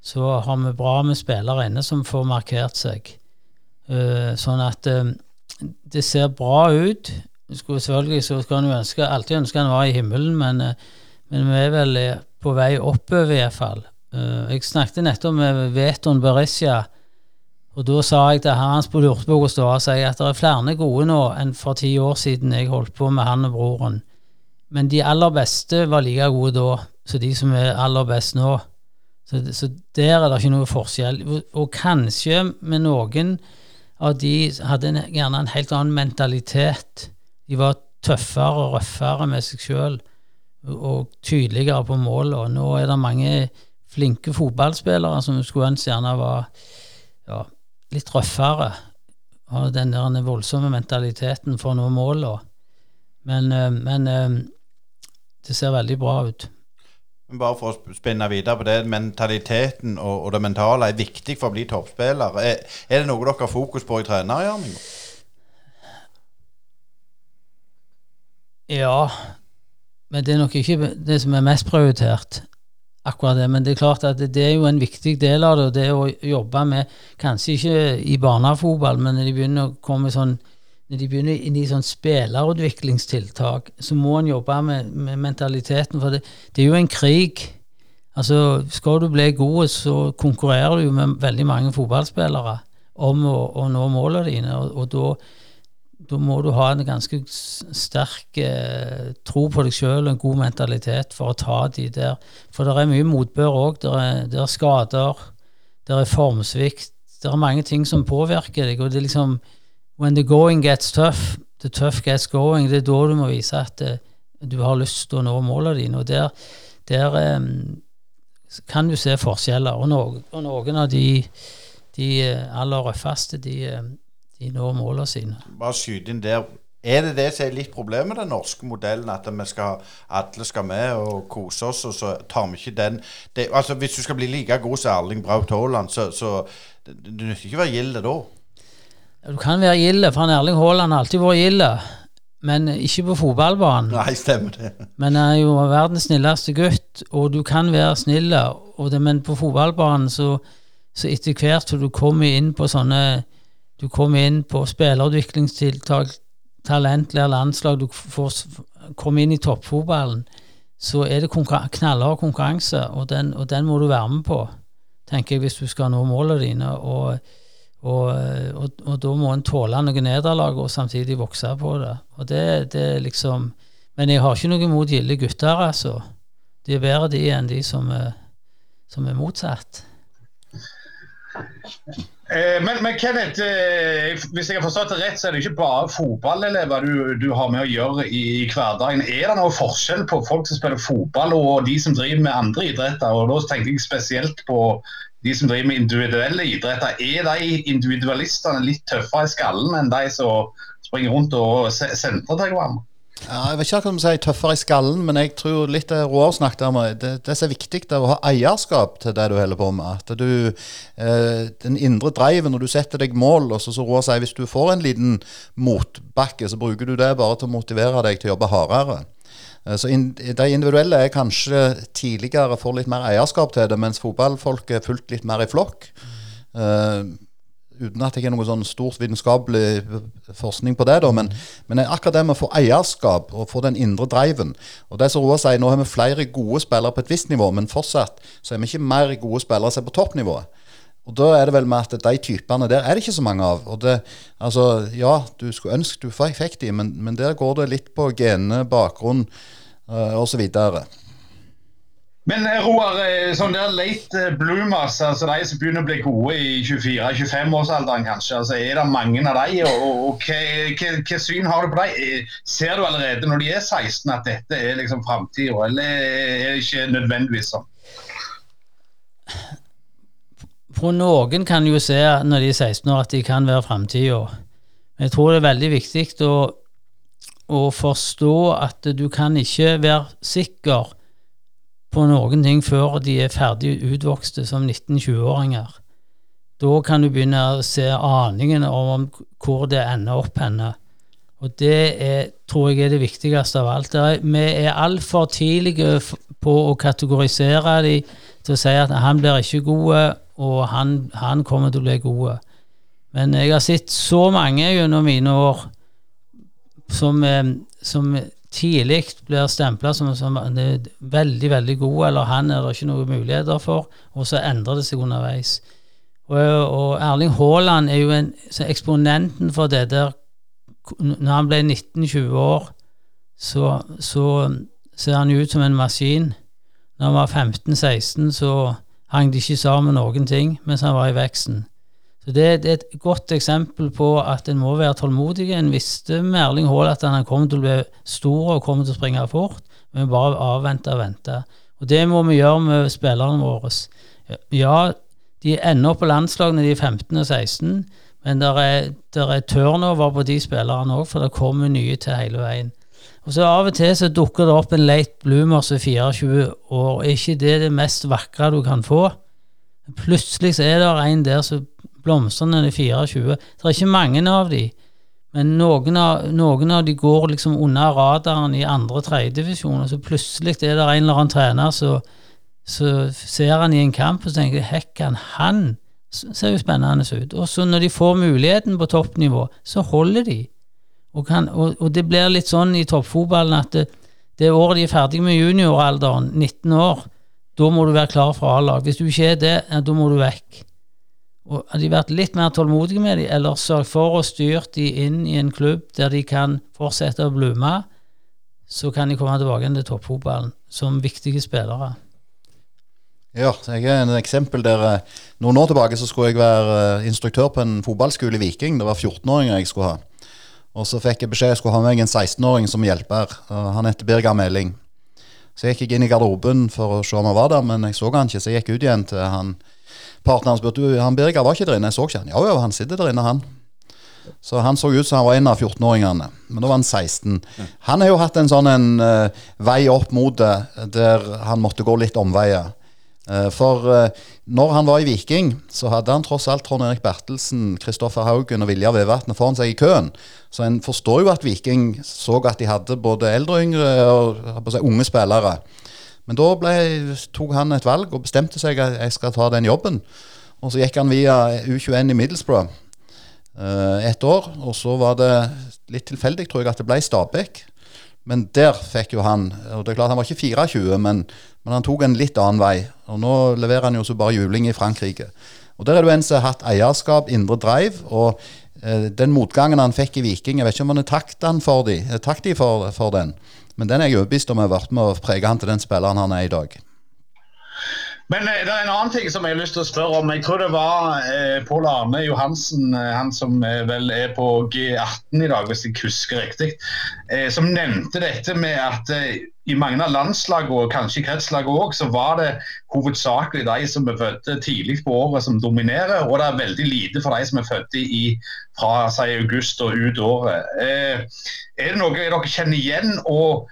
Speaker 5: så har vi bra med spillere inne som får markert seg. Uh, sånn at uh, det ser bra ut. Skulle selvfølgelig så skal en ønske, alltid ønske han var i himmelen, men, uh, men vi er vel på vei oppover, i hvert fall. jeg snakket nettopp med Veton Berisha, og da sa jeg til hans på Lurtebog og Ståa at det er flere gode nå enn for ti år siden jeg holdt på med han og broren. Men de aller beste var like gode da som de som er aller best nå. Så, så, der er det ikke noe forskjell. Og kanskje med noen av de hadde en, gjerne en helt annen mentalitet. De var tøffere og røffere med seg sjøl og tydeligere på mål Og nå er det mange flinke fotballspillere som skulle ønske gjerne var ja, litt røffere. Har den der voldsomme mentaliteten for å nå målene. Men, eh, men eh, det ser veldig bra ut.
Speaker 1: Bare for å spinne videre på det. Mentaliteten og, og det mentale er viktig for å bli toppspiller. Er, er, det noe dere har fokus på i trenergjerninga?
Speaker 5: Ja, men det er nok ikke det som er mest prioritert. akkurat det, Men det er klart at det, det er jo en viktig del av det. Det å jobbe med, kanskje ikke i barnefotball, men når de begynner å komme sånn når de begynner inn i sånn spillerutviklingstiltak, så må en jobbe med, med, mentaliteten. For det, det, er jo en krig. Altså, Skal du bli god, så konkurrerer du jo med veldig mange fotballspillere om å, å nå målene dine. Og, og da, må du ha en ganske sterk eh, tro på deg sjøl og en god mentalitet for å ta de der. For det er mye motbør òg. Det, er skader. det er formsvikt, det er mange ting som påvirker deg. og det er liksom When the going gets tough, the tough gets going. Det er da du må vise at eh, du har lyst til å nå målene dine. og der, der um, kan du se forskjeller. Og, no, og noen av de, de eh, aller røffeste, de, eh, de når målene sine.
Speaker 1: Bare skyte inn der. Er det det som er litt problemet med den norske modellen? At vi skal, alle skal med og kose oss, og så tar vi ikke den det, altså Hvis du skal bli like god som Erling Braut Haaland, så, så det, det nytter ikke å være gilde da.
Speaker 5: Du kan være gilde, for han Erling Haaland har alltid vært gilde. Men ikke på fotballbanen.
Speaker 1: Nei, stemmer det.
Speaker 5: Men han er jo verdens snilleste gutt, og du kan være snill, men på fotballbanen så, så etter hvert som du kommer inn på sånne Du kommer inn på spillerutviklingstiltak, talentlige landslag, du får kommer inn i toppfotballen, så er det konkurran knallhard konkurranse, og den, og den må du være med på, tenker jeg, hvis du skal nå målene dine. og og, og, og da må en tåle noen nederlag og samtidig vokse på det. Og det, det er liksom Men jeg har ikke noe imot gilde gutter, altså. De er bedre de enn de som er, som er motsatt.
Speaker 2: Eh, men, men Kenneth, eh, hvis jeg har forstått det rett, så er det ikke bare fotballelever du, du har med å gjøre i, i hverdagen. Er det noe forskjell på folk som spiller fotball og de som driver med andre idretter? Og Da tenker jeg spesielt på de som driver med individuelle idretter. Er de individualistene litt tøffere i skallen enn de som springer rundt og se- sentrer til hverandre?
Speaker 4: Ja, jeg vet ikke akkurat om jeg sier tøffere i skallen, men jeg tror litt det Roar snakket om, det, det som er viktig, er å ha eierskap til det du holder på med. At du, eh, Den indre driven når du setter deg mål, og så, så Roar sier hvis du får en liten motbakke, så bruker du det bare til å motivere deg til å jobbe hardere. Eh, Så in, De individuelle er kanskje tidligere får litt mer eierskap til det, mens fotballfolk er fulgt litt mer i flokk. Uh, uten at jeg har noe sånn stort vitenskapelig forskning på det, da, men, men akkurat det med å få eierskap og få den indre driven Og det som Roar sier, nå har vi flere gode spillere på et visst nivå, men fortsatt så er vi ikke mer gode spillere som er på toppnivået. Og da er det vel med at de typene der er det ikke så mange av. Og det, altså, ja, du skulle ønske du fikk de, men, men der går det litt på genene, bakgrunn uh, osv.
Speaker 2: Men eh, Roar, eh, sånn der late eh, bloomers, altså de som begynner å bli gode i 24-25-årsalderen kanskje, altså er det mange av de, og, og, og hva, syn har du på de? Eh, Ser du allerede når de er 16 at dette er liksom framtida, eller er det ikke nødvendigvis sånn?
Speaker 5: På noen kan jo se når de er 16 år at de kan være framtida. Jeg tror det er veldig viktig å, å forstå at du kan ikke være sikker på noen ting før de er ferdig utvokste som 19-20-åringer. Da kan du begynne å se aningen om hvor det ender opp henne. Og det er, tror jeg er det viktigste av alt. Er, vi er altfor tidlige på å kategorisere dem til å si at han blir ikke god, og han, han kommer til å bli god. Men jeg har sett så mange gjennom mine år som, eh, som tidlig blir stempla som, som veldig, veldig god, eller han er det ikke noen muligheter for, og så endrer det seg underveis. Og, og Erling Haaland er jo en, eksponenten for det der Når han ble 19-20 år, så, så ser han ut som en maskin. Når han var 15-16, så hang de ikke sammen noen ting mens han var i veksten. Så det, det er et godt eksempel på at en må være tålmodig. En visste med Erling Haaland at han kom til å bli stor og kom til å springe fort, men bare avvente og vente. Og det må vi gjøre med spillerne våre. Ja, de ender opp på landslagene, de er 15 og 16, men det er, der er turnover på de spillerne òg, for det kommer nye til hele veien. Og så Av og til så dukker det opp en late bloomer som er 24 år. Er ikke det det mest vakre du kan få? Plutselig så er det en der som blomstrer når den er 24. Det er ikke mange av de, men noen av, noen av de går liksom under radaren i andre tredjedivisjon, og så plutselig er det en eller annen trener som så ser han i en kamp og så tenker jeg, hekkan, han ser jo spennende ut. Og så når de får muligheten på toppnivå, så holder de. Og, kan, og, og det blir litt sånn i toppfotballen at det, det året de er ferdig med junioralderen, 19 år, da må du være klar for A-lag. Hvis du ikke er det, da må du vekk. Og Hadde de vært litt mer tålmodige med dem, eller sørget for å styre dem inn i en klubb der de kan fortsette å blume, så kan de komme tilbake til toppfotballen som viktige spillere.
Speaker 4: Ja, jeg er en eksempel der eh, Noen år tilbake så skulle jeg være eh, instruktør på en fotballskole i Viking. Det var 14-åringer jeg skulle ha. Og så fikk jeg beskjed jeg skulle ha med meg en 16-åring som hjelper. og Han heter Birger Meling. Så jeg gikk inn i garderoben for å se om han var der, men jeg så han ikke. Så jeg gikk ut igjen til han partneren spurte du, han Birger var ikke der inne. Jeg så ikke han. Ja, ja, han sitter der inne, han. Så han så ut som han var en av 14-åringene, men da var han 16. Han har jo hatt en sånn en, uh, vei opp mot det, der han måtte gå litt omveier. Eh, for eh, når han var i Viking, så hadde han tross alt Trond Erik Bertelsen, Kristoffer Haugen og Vilja Vevatnet foran seg i køen. Så en forstår jo at Viking så at de hadde både eldre og yngre og å unge spillere. Men da ble, tok han et valg og bestemte seg at jeg skal ta den jobben. Og så gikk han via U21 i Middlesbrough Et ett år. Og så var det litt tilfeldig, tror jeg, at det ble Stabæk. Men der fikk jo han Og det er klart han var ikke 24, men, men han tok en litt annen vei. Og nå leverer han jo så bare juling i Frankrike. Og der er det en som har hatt eierskap, indre drive. og eh, den motgangen han fikk i Viking, jeg vet ikke om han har takt han for, de, eh, takt de for, for den. Men den er jeg overbevist om har vært med å prege han til den spilleren han er i dag.
Speaker 2: Men eh, det er en annen ting som jeg har lyst til å spørre om. Jeg tror det var eh, Pål Arne Johansen, eh, han som eh, vel er på G18 i dag, hvis jeg husker riktig, eh, som nevnte dette med at eh, i mange av landslagene, og kanskje i kretslagene òg, så var det hovedsakelig de som er født tidlig på året som dominerer, og det er veldig lite for de som er født i fra si, august og ut året. er det noe dere kjenner igjen? og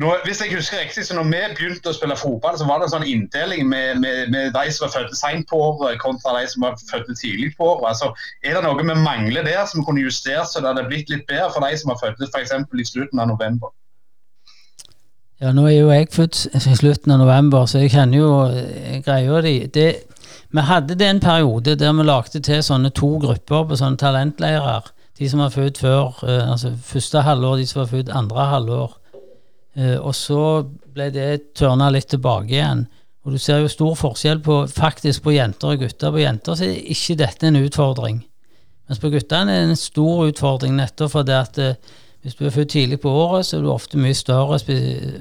Speaker 2: nå, hvis jeg husker riktig, så når vi begynte å spille fotball, så var det en sånn inndeling med, med, med de som var født seint på året, kontra de som var født tidlig på året. Altså, er det noe vi mangler der som kunne justert så det hadde blitt litt bedre for de som var født f.eks. i slutten av november?
Speaker 5: Ja, nå er jo jeg født i slutten av november, så jeg kjenner jo eh, greia di. Det, vi hadde det en periode der vi lagde til sånne to grupper på sånne talentleirer. De som var født før, eh, altså første halvår, de som var født andre halvår. Eh, og så ble det tørna litt tilbake igjen. Og du ser jo stor forskjell på, faktisk på jenter og gutter. På jenter så er ikke dette en utfordring. Mens på guttene er det en stor utfordring nettopp fordi at eh, hvis du er født tidlig på året, så er du ofte mye større,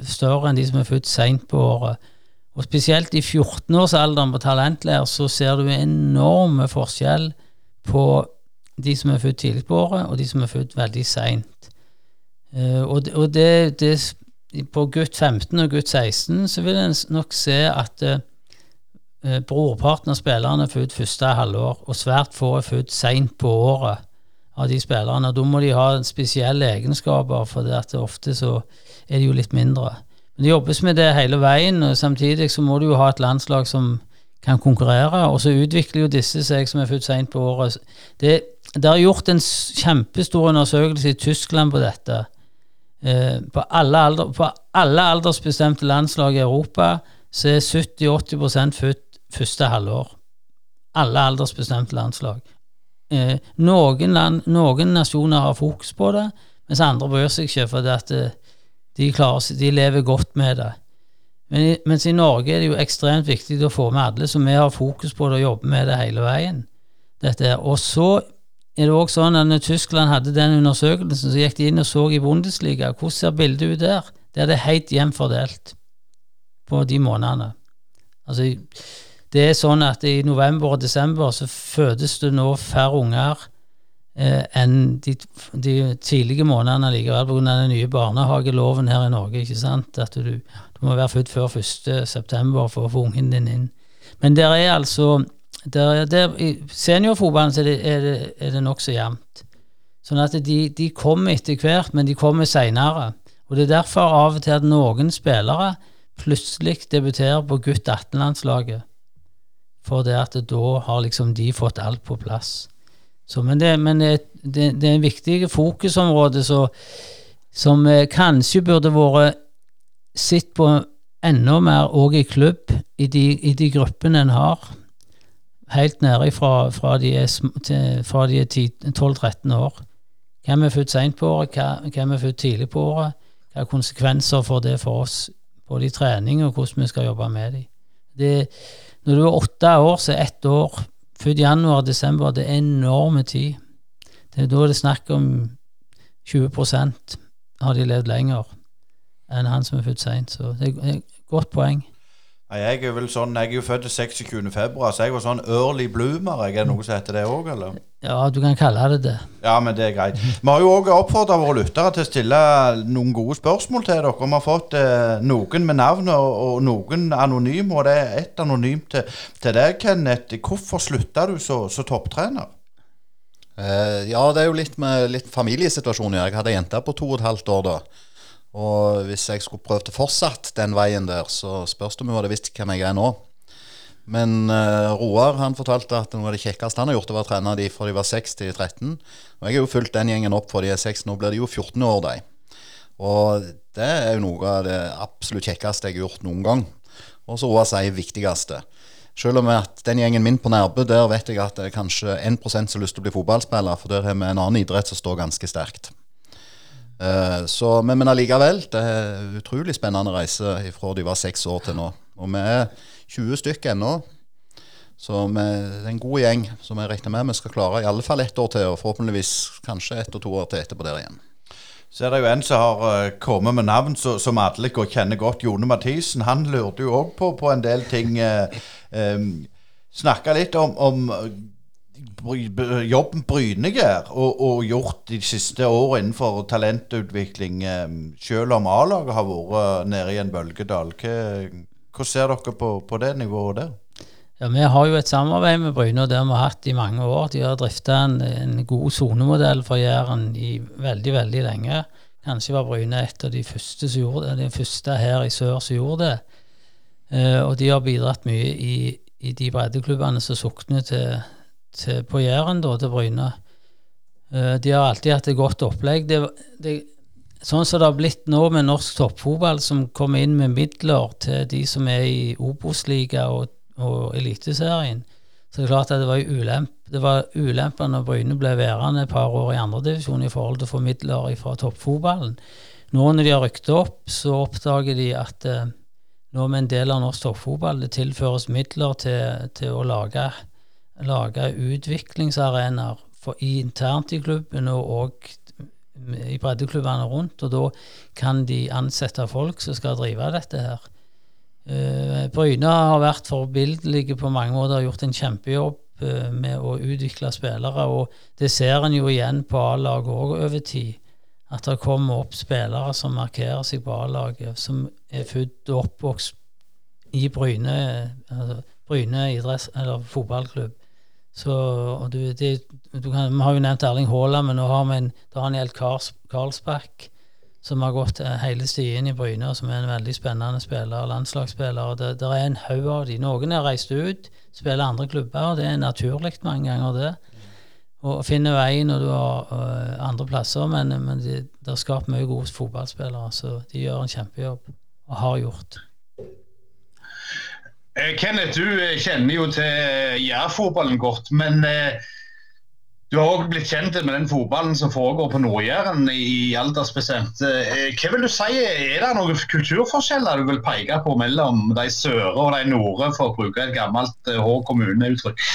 Speaker 5: større enn de som er født seint på året. Og spesielt i 14-årsalderen på talentlærer så ser du enorme forskjell på de som er født tidlig på året, og de som er født veldig seint. Uh, og, det, og det, det, på gutt 15 og gutt 16 så vil en nok se at eh, eh, brorparten av spillerne er født første halvår, og svært få er født seint på året av de spillerne. Da må de ha spesielle egenskaper, for det at ofte så er de jo litt mindre. Men det jobbes med det hele veien, og samtidig så må du jo ha et landslag som kan konkurrere, og så utvikler jo disse seg som er født seint på året. Det, det er gjort en kjempestor undersøkelse i Tyskland på dette på, alle alder, på, alle aldersbestemte landslag i Europa så er 70-80% født første halvår. Alle aldersbestemte landslag. Eh, noen, land, noen, nasjoner har fokus på det, mens andre bryr seg ikke, fordi at eh, de, klarer, de lever godt med det. Men, mens i Norge er det jo ekstremt viktig å få med alle, så vi har fokus på det og jobber med det hele veien. Dette. Og så er det også sånn at når Tyskland hadde den undersøkelsen, så gikk de inn og så i Bundesliga. Hvordan ser bildet ut der? Der er det helt jevnt fordelt på de månedene. Altså, det er sånn at i november og desember så fødes det nå færre unger eh, enn de, de, tidlige månedene likevel, pga. den nye barnehageloven her i Norge. ikke sant? At du, du må være født før 1.9. for å få ungen din inn. Men der er altså der, der, I seniorfotballen er det, er det, det nokså jevnt. Sånn at de, de kommer etter hvert, men de kommer seinere. Og det er derfor av og til at noen spillere plutselig debuterer på gutt 18-landslaget. For det at da har liksom de fått alt på plass. Så, men det, men det, det, det er en viktig fokusområde så, som eh, kanskje burde vært sett på enda mer òg i klubb, i de, i de gruppene en har helt nede fra, fra de er, er 12-13 år. Hvem er født seint på året, hvem er født tidlig på året? Hva er konsekvenser for det for oss, både i trening og hvordan vi skal jobbe med dem? Det, når du er åtte år, så er ett år født januar-desember det er enorme tid. Det er da det er snakk om 20% har de levd lenger enn han som er født seint. Så det er et godt poeng.
Speaker 1: Nei, Jeg er vel sånn, jeg er jo født 26. februar, så jeg var sånn early bloomer. Jeg er det noe som heter det òg, eller?
Speaker 5: Ja, du kan kalle det det.
Speaker 1: Ja, men det er greit. Vi har jo òg oppfordra våre lyttere til å stille noen gode spørsmål til dere. Vi har fått eh, noen med navn og, og noen anonyme, og det er ett anonymt til, til deg, Kenneth. Hvorfor slutta du så, så topptrener?
Speaker 4: Eh, ja, det er jo litt med litt familiesituasjon. Jeg hadde ei jente på to og et halvt år da. Og hvis jeg skulle prøvd å fortsette den veien der, så spørs det om hun hadde visst hvem jeg er nå. Men uh, Roar han fortalte at noe av det kjekkeste han har gjort, det var å trene de fra de var 6 til 13. Og jeg har jo fulgt den gjengen opp fra de er 6, nå blir de jo 14 år, de. Og det er jo noe av det absolutt kjekkeste jeg har gjort noen gang. Og så Roar sier viktigste. Selv om at den gjengen min på Nærbø, der vet jeg at det er kanskje 1 som har lyst til å bli fotballspiller, for der har vi en annen idrett som står ganske sterkt. Eh, så, men, men allikevel, det er en utrolig spennende reise fra de var seks år til nå. Og vi er 20 stykker ennå. Så vi, det er en god gjeng som jeg regner med vi skal klare i alle fall ett år til, og forhåpentligvis kanskje ett og to år til etterpå der igjen.
Speaker 1: Så er det jo en som har eh, kommet med navn så- som alle går- kjenner godt. Jone Mathisen. Han lurte jo òg på, på en del ting. Eh, eh, Snakka litt om, om jobben Bryne og, og gjort de siste årene innenfor talentutvikling. Eh, selv om A-laget har vært nede i en bølgedal. Hva- ser dere på, på det nivået der?
Speaker 5: Ja, Vi har jo et samarbeid med Bryne, og det har vi hatt i mange år. De har drifta en, en god sonemodell for Jæren i veldig, veldig lenge. Kanskje var Bryne et av de første som gjorde det, de første her i sør som gjorde det. Eh, og de har bidratt mye i, i de breddeklubbene som sokner til, til, på Jæren, da, til Bryne. Eh, de har alltid hatt et godt opplegg. Det, det, sånn som det har blitt nå med norsk toppfotball, som kommer inn med midler til de som er i Obos-liga og, og Eliteserien, så det er klart at det var ulemp, det var ulemper når Bryne ble værende et par år i andredivisjon i forhold til å få midler fra toppfotballen. Nå når de har rykket opp, så oppdager de at eh, nå med en del av norsk toppfotball det tilføres midler til, til å lage, lage utviklingsarenaer internt i klubben og, og i breddeklubbene rundt, og da kan de ansette folk som skal drive dette her. Uh, Bryne har vært forbildelige på mange måter, har gjort en kjempejobb eh, med å utvikle spillere, og det ser en jo igjen på A-laget òg over tid. At det kommer opp spillere som markerer seg på A-laget, som er født og oppvokst i Bryne, altså Bryne idretts- eller fotballklubb. Så, du, det, du kan, Vi har jo nevnt Erling Haaland, men nå har vi en Daniel Kars, Karlsbakk som har gått eh, hele stien i Bryne, som er en veldig spennende spiller, landslagsspiller. Det, det er en haug av de. Noen har reist ut, spiller andre klubber, det er naturlig mange ganger, det. Og finner veien når du har uh, andre plasser, men, men det de har skapt mye gode fotballspillere, så de gjør en kjempejobb, og har gjort.
Speaker 2: Eh, Kenneth, du eh, kjenner jo til Jærfotballen godt, men eh, du har òg blitt kjent med den fotballen som foregår på Nord-Jæren i aldersbestemt. Eh, Hva vil du si, er det noen kulturforskjeller du vil peke på mellom de søre og de norde, for å bruke et gammelt eh, Hå kommune-uttrykk?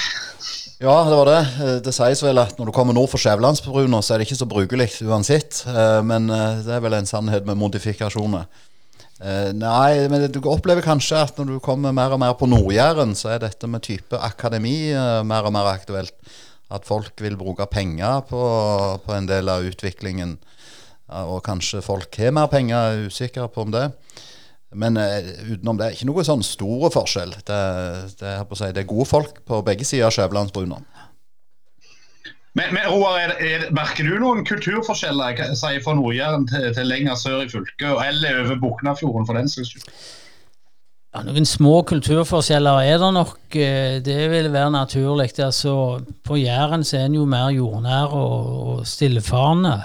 Speaker 4: Ja, det var det. Eh, Det sies vel at når du kommer nord for Skjævelandsbrua, så er det ikke så brukelig uansett. Eh, Men eh, det er vel en sannhet med modifikasjoner. Eh, Nei, men du opplever kanskje at når du kommer mer og mer på Nord-Jæren, så er dette med type akademi eh, mer og mer aktuelt. At folk vil bruke penger på, på en del av utviklingen. Ja, Og kanskje folk har mer penger, er usikker på om det. Men eh, utenom det ikke noe sånn store forskjell. Det, det, si, det er gode folk på begge sider av Skjævelandsbrua.
Speaker 2: Men, men Roar, er, er, merker du noen kulturforskjeller si, fra Nord-Jæren til, til lenger sør i fylket, eller over Boknafjorden for den saks skyld?
Speaker 5: Ja, noen små kulturforskjeller er det nok. eh, Det vil være naturlig. Altså, på Jæren så er en jo mer jordnær og, og stillfarende.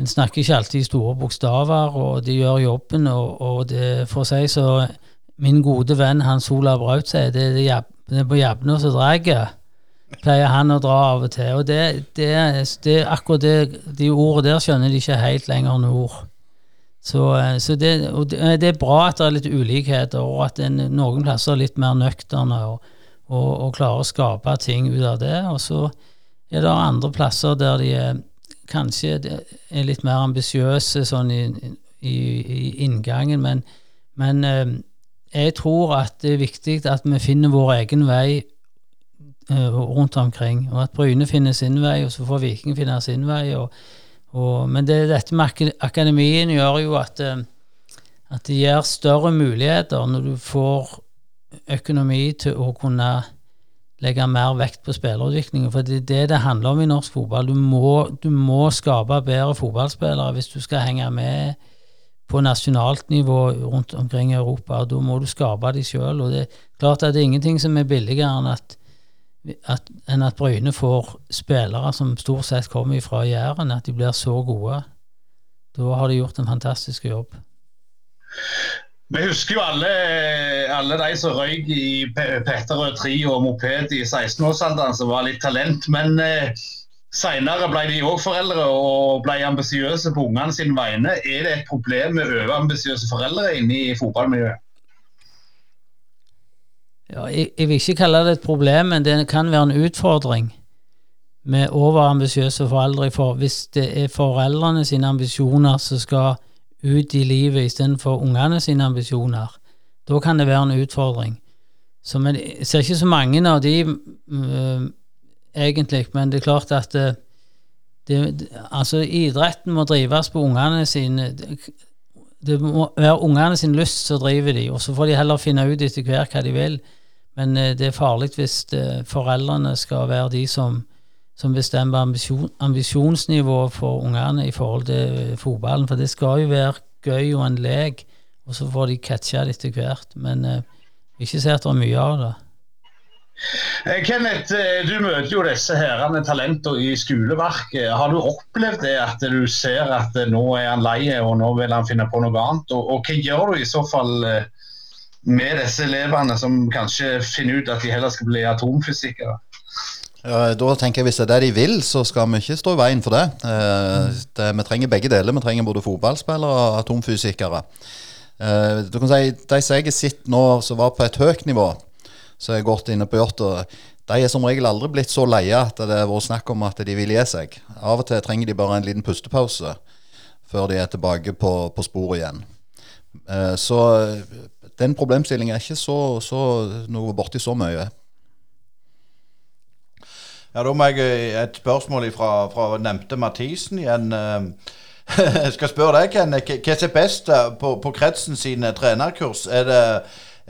Speaker 5: En snakker ikke alltid store bokstaver, og de gjør jobben. Og, og det, for å si så Min gode venn Hans Olav Braut sier det, er på jabbene som drar. Pleier han å dra av og til. Og det, det, det akkurat det, de ordene der skjønner de ikke helt lenger nord. Så, eh, så det, og det, er bra at det er litt ulikheter, og at en, noen plasser er litt mer nøkterne og, og, og klarer å skape ting ut av det. Og så er det andre plasser der de er, kanskje er litt mer ambisiøse sånn i, i, i inngangen, men, men eh, jeg tror at det er viktig at vi finner vår egen vei eh, rundt omkring, og at Bryne finner sin vei, og så får Viking finne sin vei. Og, og, men det, dette med ak akademien gjør jo at, eh, at det gir større muligheter når du får økonomi til å kunne legge mer vekt på spillerutviklingen. For det er det det handler om i norsk fotball. Du må, du må skape bedre fotballspillere hvis du skal henge med på nasjonalt nivå rundt omkring i Europa. Da må du skape de sjøl. Og det er klart at det er ingenting som er billigere enn at, at, enn at Bryne får spillere som stort sett kommer fra Jæren, at de blir så gode. Da har de gjort en fantastisk jobb.
Speaker 2: Vi husker jo alle, alle de som røyk i Petterød 3 og moped i 16-årsalderen, som var litt talent. Men eh, Senere ble de òg foreldre og ble ambisiøse på ungene sine vegne. Er det et problem med overambisiøse foreldre inne i fotballmiljøet?
Speaker 5: Ja, jeg, jeg, vil ikke kalle det et problem, men det kan være en utfordring med overambisiøse foreldre. For hvis det er foreldrene sine ambisjoner som skal ut i livet istedenfor ungene sine ambisjoner, da kan det være en utfordring. Så, men jeg ser ikke så mange av de øh, egentlig, men det er klart at det, det, altså idretten må drives på ungene sine. Det må være ungene sin lyst som driver de, og så får de heller finne ut etter hvert hva de vil. Men eh, det er farlig hvis eh, foreldrene skal være de som, som bestemmer ambisjon, ambisjonsnivået for ungene i forhold til fotballen. For det skal jo være gøy og en lek, og så får de catche det etter hvert. Men eh, ikke se at det er mye av det.
Speaker 2: Eh, Kenneth, eh, du møter jo disse herrene talentene i skoleverket. Har du opplevd det at du ser at eh, nå er han lei og nå vil han finne på noe annet? Og, og hva gjør du i så fall med disse elevene som kanskje finner ut at de heller skal bli atomfysikere?
Speaker 4: Ja, da tenker jeg Hvis det er det de vil, så skal vi ikke stå i veien for det. det vi trenger begge deler. Vi trenger både fotballspillere og atomfysikere. du kan si, De som jeg har sett nå som var på et høyt nivå, som er godt inne på yacht. De er som regel aldri blitt så leie at det har vært snakk om at de vil gi seg. Av og til trenger de bare en liten pustepause før de er tilbake på, på sporet igjen. Eh, så den problemstillingen er ikke så, så noe borti så mye.
Speaker 1: Ja, Da må jeg eh, et spørsmål fra, fra nevnte Mathisen igjen. Eh, jeg skal spørre deg, Ken. Hva er best på, på kretsen sine trenerkurs? Er det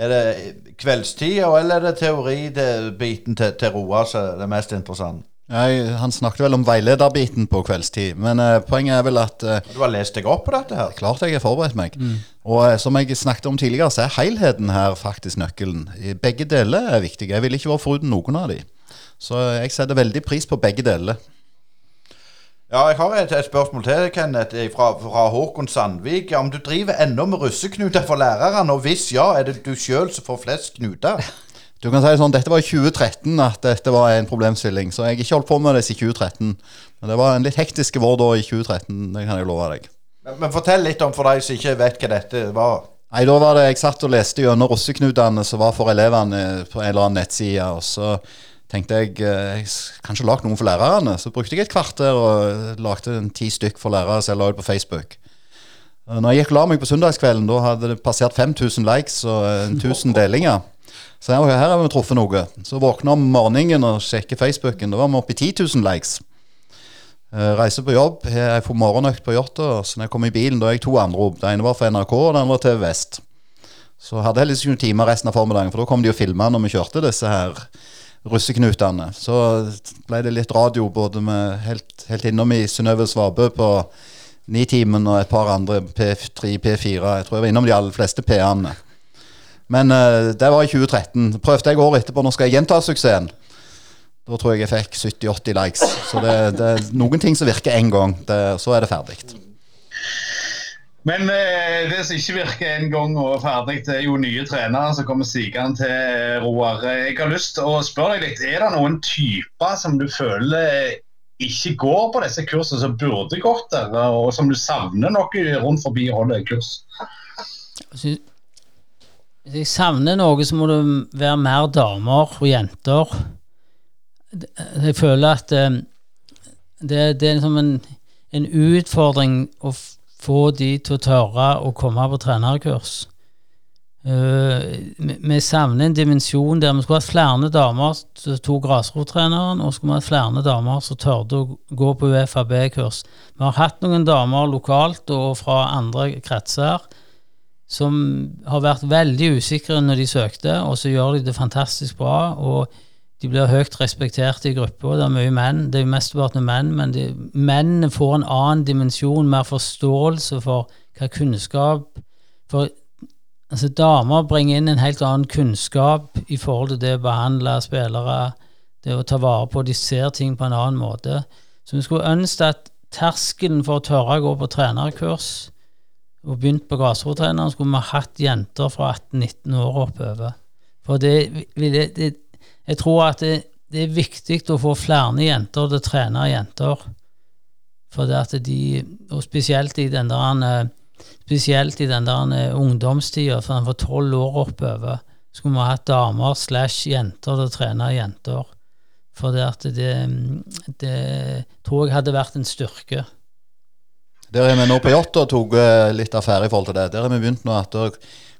Speaker 1: er det kveldstida, eller er det teoribiten til, til Roa som er det mest interessante?
Speaker 4: Nei, Han snakket vel om veilederbiten på kveldstid, men uh, poenget er vel at uh,
Speaker 1: Du har lest deg opp på dette? her?
Speaker 4: Klart jeg har forberedt meg. Mm. Og uh, som jeg snakket om tidligere, så er helheten her faktisk nøkkelen. Begge deler er viktige. Jeg ville ikke vært foruten noen av de. Så jeg setter veldig pris på begge deler.
Speaker 1: Ja, jeg har et, et spørsmål til, Kenneth, fra, fra Håkon Sandvik. Om du driver ennå med russeknuter for lærerne, og hvis ja, er det du sjøl som får flest knuter?
Speaker 4: Du kan si det sånn, Dette var i 2013 at dette var en problemstilling, så jeg har ikke holdt på med det i 2013. Men det var en litt hektisk vår da i 2013, det kan jeg love deg.
Speaker 1: Men, men fortell litt om for deg som ikke vet hva dette var.
Speaker 4: Nei, da var det Jeg satt og leste gjennom russeknutene som var for elevene på en eller annen nettside. og så tenkte jeg eh, jeg kanskje lagd noen for lærerne. Så brukte jeg et kvarter og lagde en ti stykk for lærere så jeg la ut på Facebook. Når jeg gikk og la meg på søndagskvelden, da hadde det passert 5000 likes og 1000 delinger. Så her, her har vi truffet noe. Så våkner om morgenen og sjekker Facebooken. Da var vi oppe i 10 000 likes. Uh, reiser på jobb, jeg får morgenøkt på Jåttå. Så når jeg kom i bilen, da er jeg to anrop. Det ene var for NRK, og det andre var TV Vest. Så hadde jeg heldigvis ikke noen timer resten av formiddagen, for da kom de og filma når vi kjørte disse her russeknutene. Så ble det litt radio både med helt, helt innom i Synnøve Svabø på Nitimen og et par andre, P3, P4. Jeg tror jeg var innom de aller fleste P-ene. Men uh, det var i 2013. Prøvde jeg året etterpå, nå skal jeg gjenta suksessen. Da tror jeg jeg fikk 70-80 likes. Så det, det, er noen ting som virker én gang. Det, så er det ferdig.
Speaker 2: Men eh, det som ikke virker en gang og er ferdig, det er jo nye trenere som kommer sigende til, eh, Roar. Jeg har lyst til å spørre deg litt, Er det noen typer som du føler ikke går på disse kursene, som burde gått der, og som du savner noe rundt forbi å holde kurs?
Speaker 5: Hvis jeg savner noe, så må det være mer damer og jenter. Jeg føler at eh, det, det er liksom en, en utfordring å få de til å tørre å komme på trenerkurs. Eh, vi savner en dimensjon der vi skulle hatt flere damer som tok grasrottreneren, og skulle hatt flere damer som tørde å gå på UFAB-kurs. Vi har hatt noen damer lokalt og fra andre kretser som har vært veldig usikre når de søkte, og så gjør de det fantastisk bra. og de blir høyt respektert i gruppa. Det er mye menn. Det er mesteparten menn, men de, mennene får en annen dimensjon, mer forståelse for hva kunnskap For altså, damer bringer inn en helt annen kunnskap i forhold til det å behandle spillere, det å ta vare på De ser ting på en annen måte. Så vi skulle ønske at terskelen for å tørre å gå på trenerkurs og begynt på grasrottreneren, skulle vi hatt jenter fra 18-19 år oppover. For det, det, jeg tror at det, det, er viktig å få flere jenter til å trene jenter. For det at de, og spesielt i den der spesielt i den der ungdomstida, for tolv år oppover, skulle vi hatt damer slash jenter til å trene jenter. For det at det, det tror jeg hadde vært en styrke.
Speaker 4: Der er vi nå på og tok eh, litt affære i forhold til det. Der har vi begynt nå at da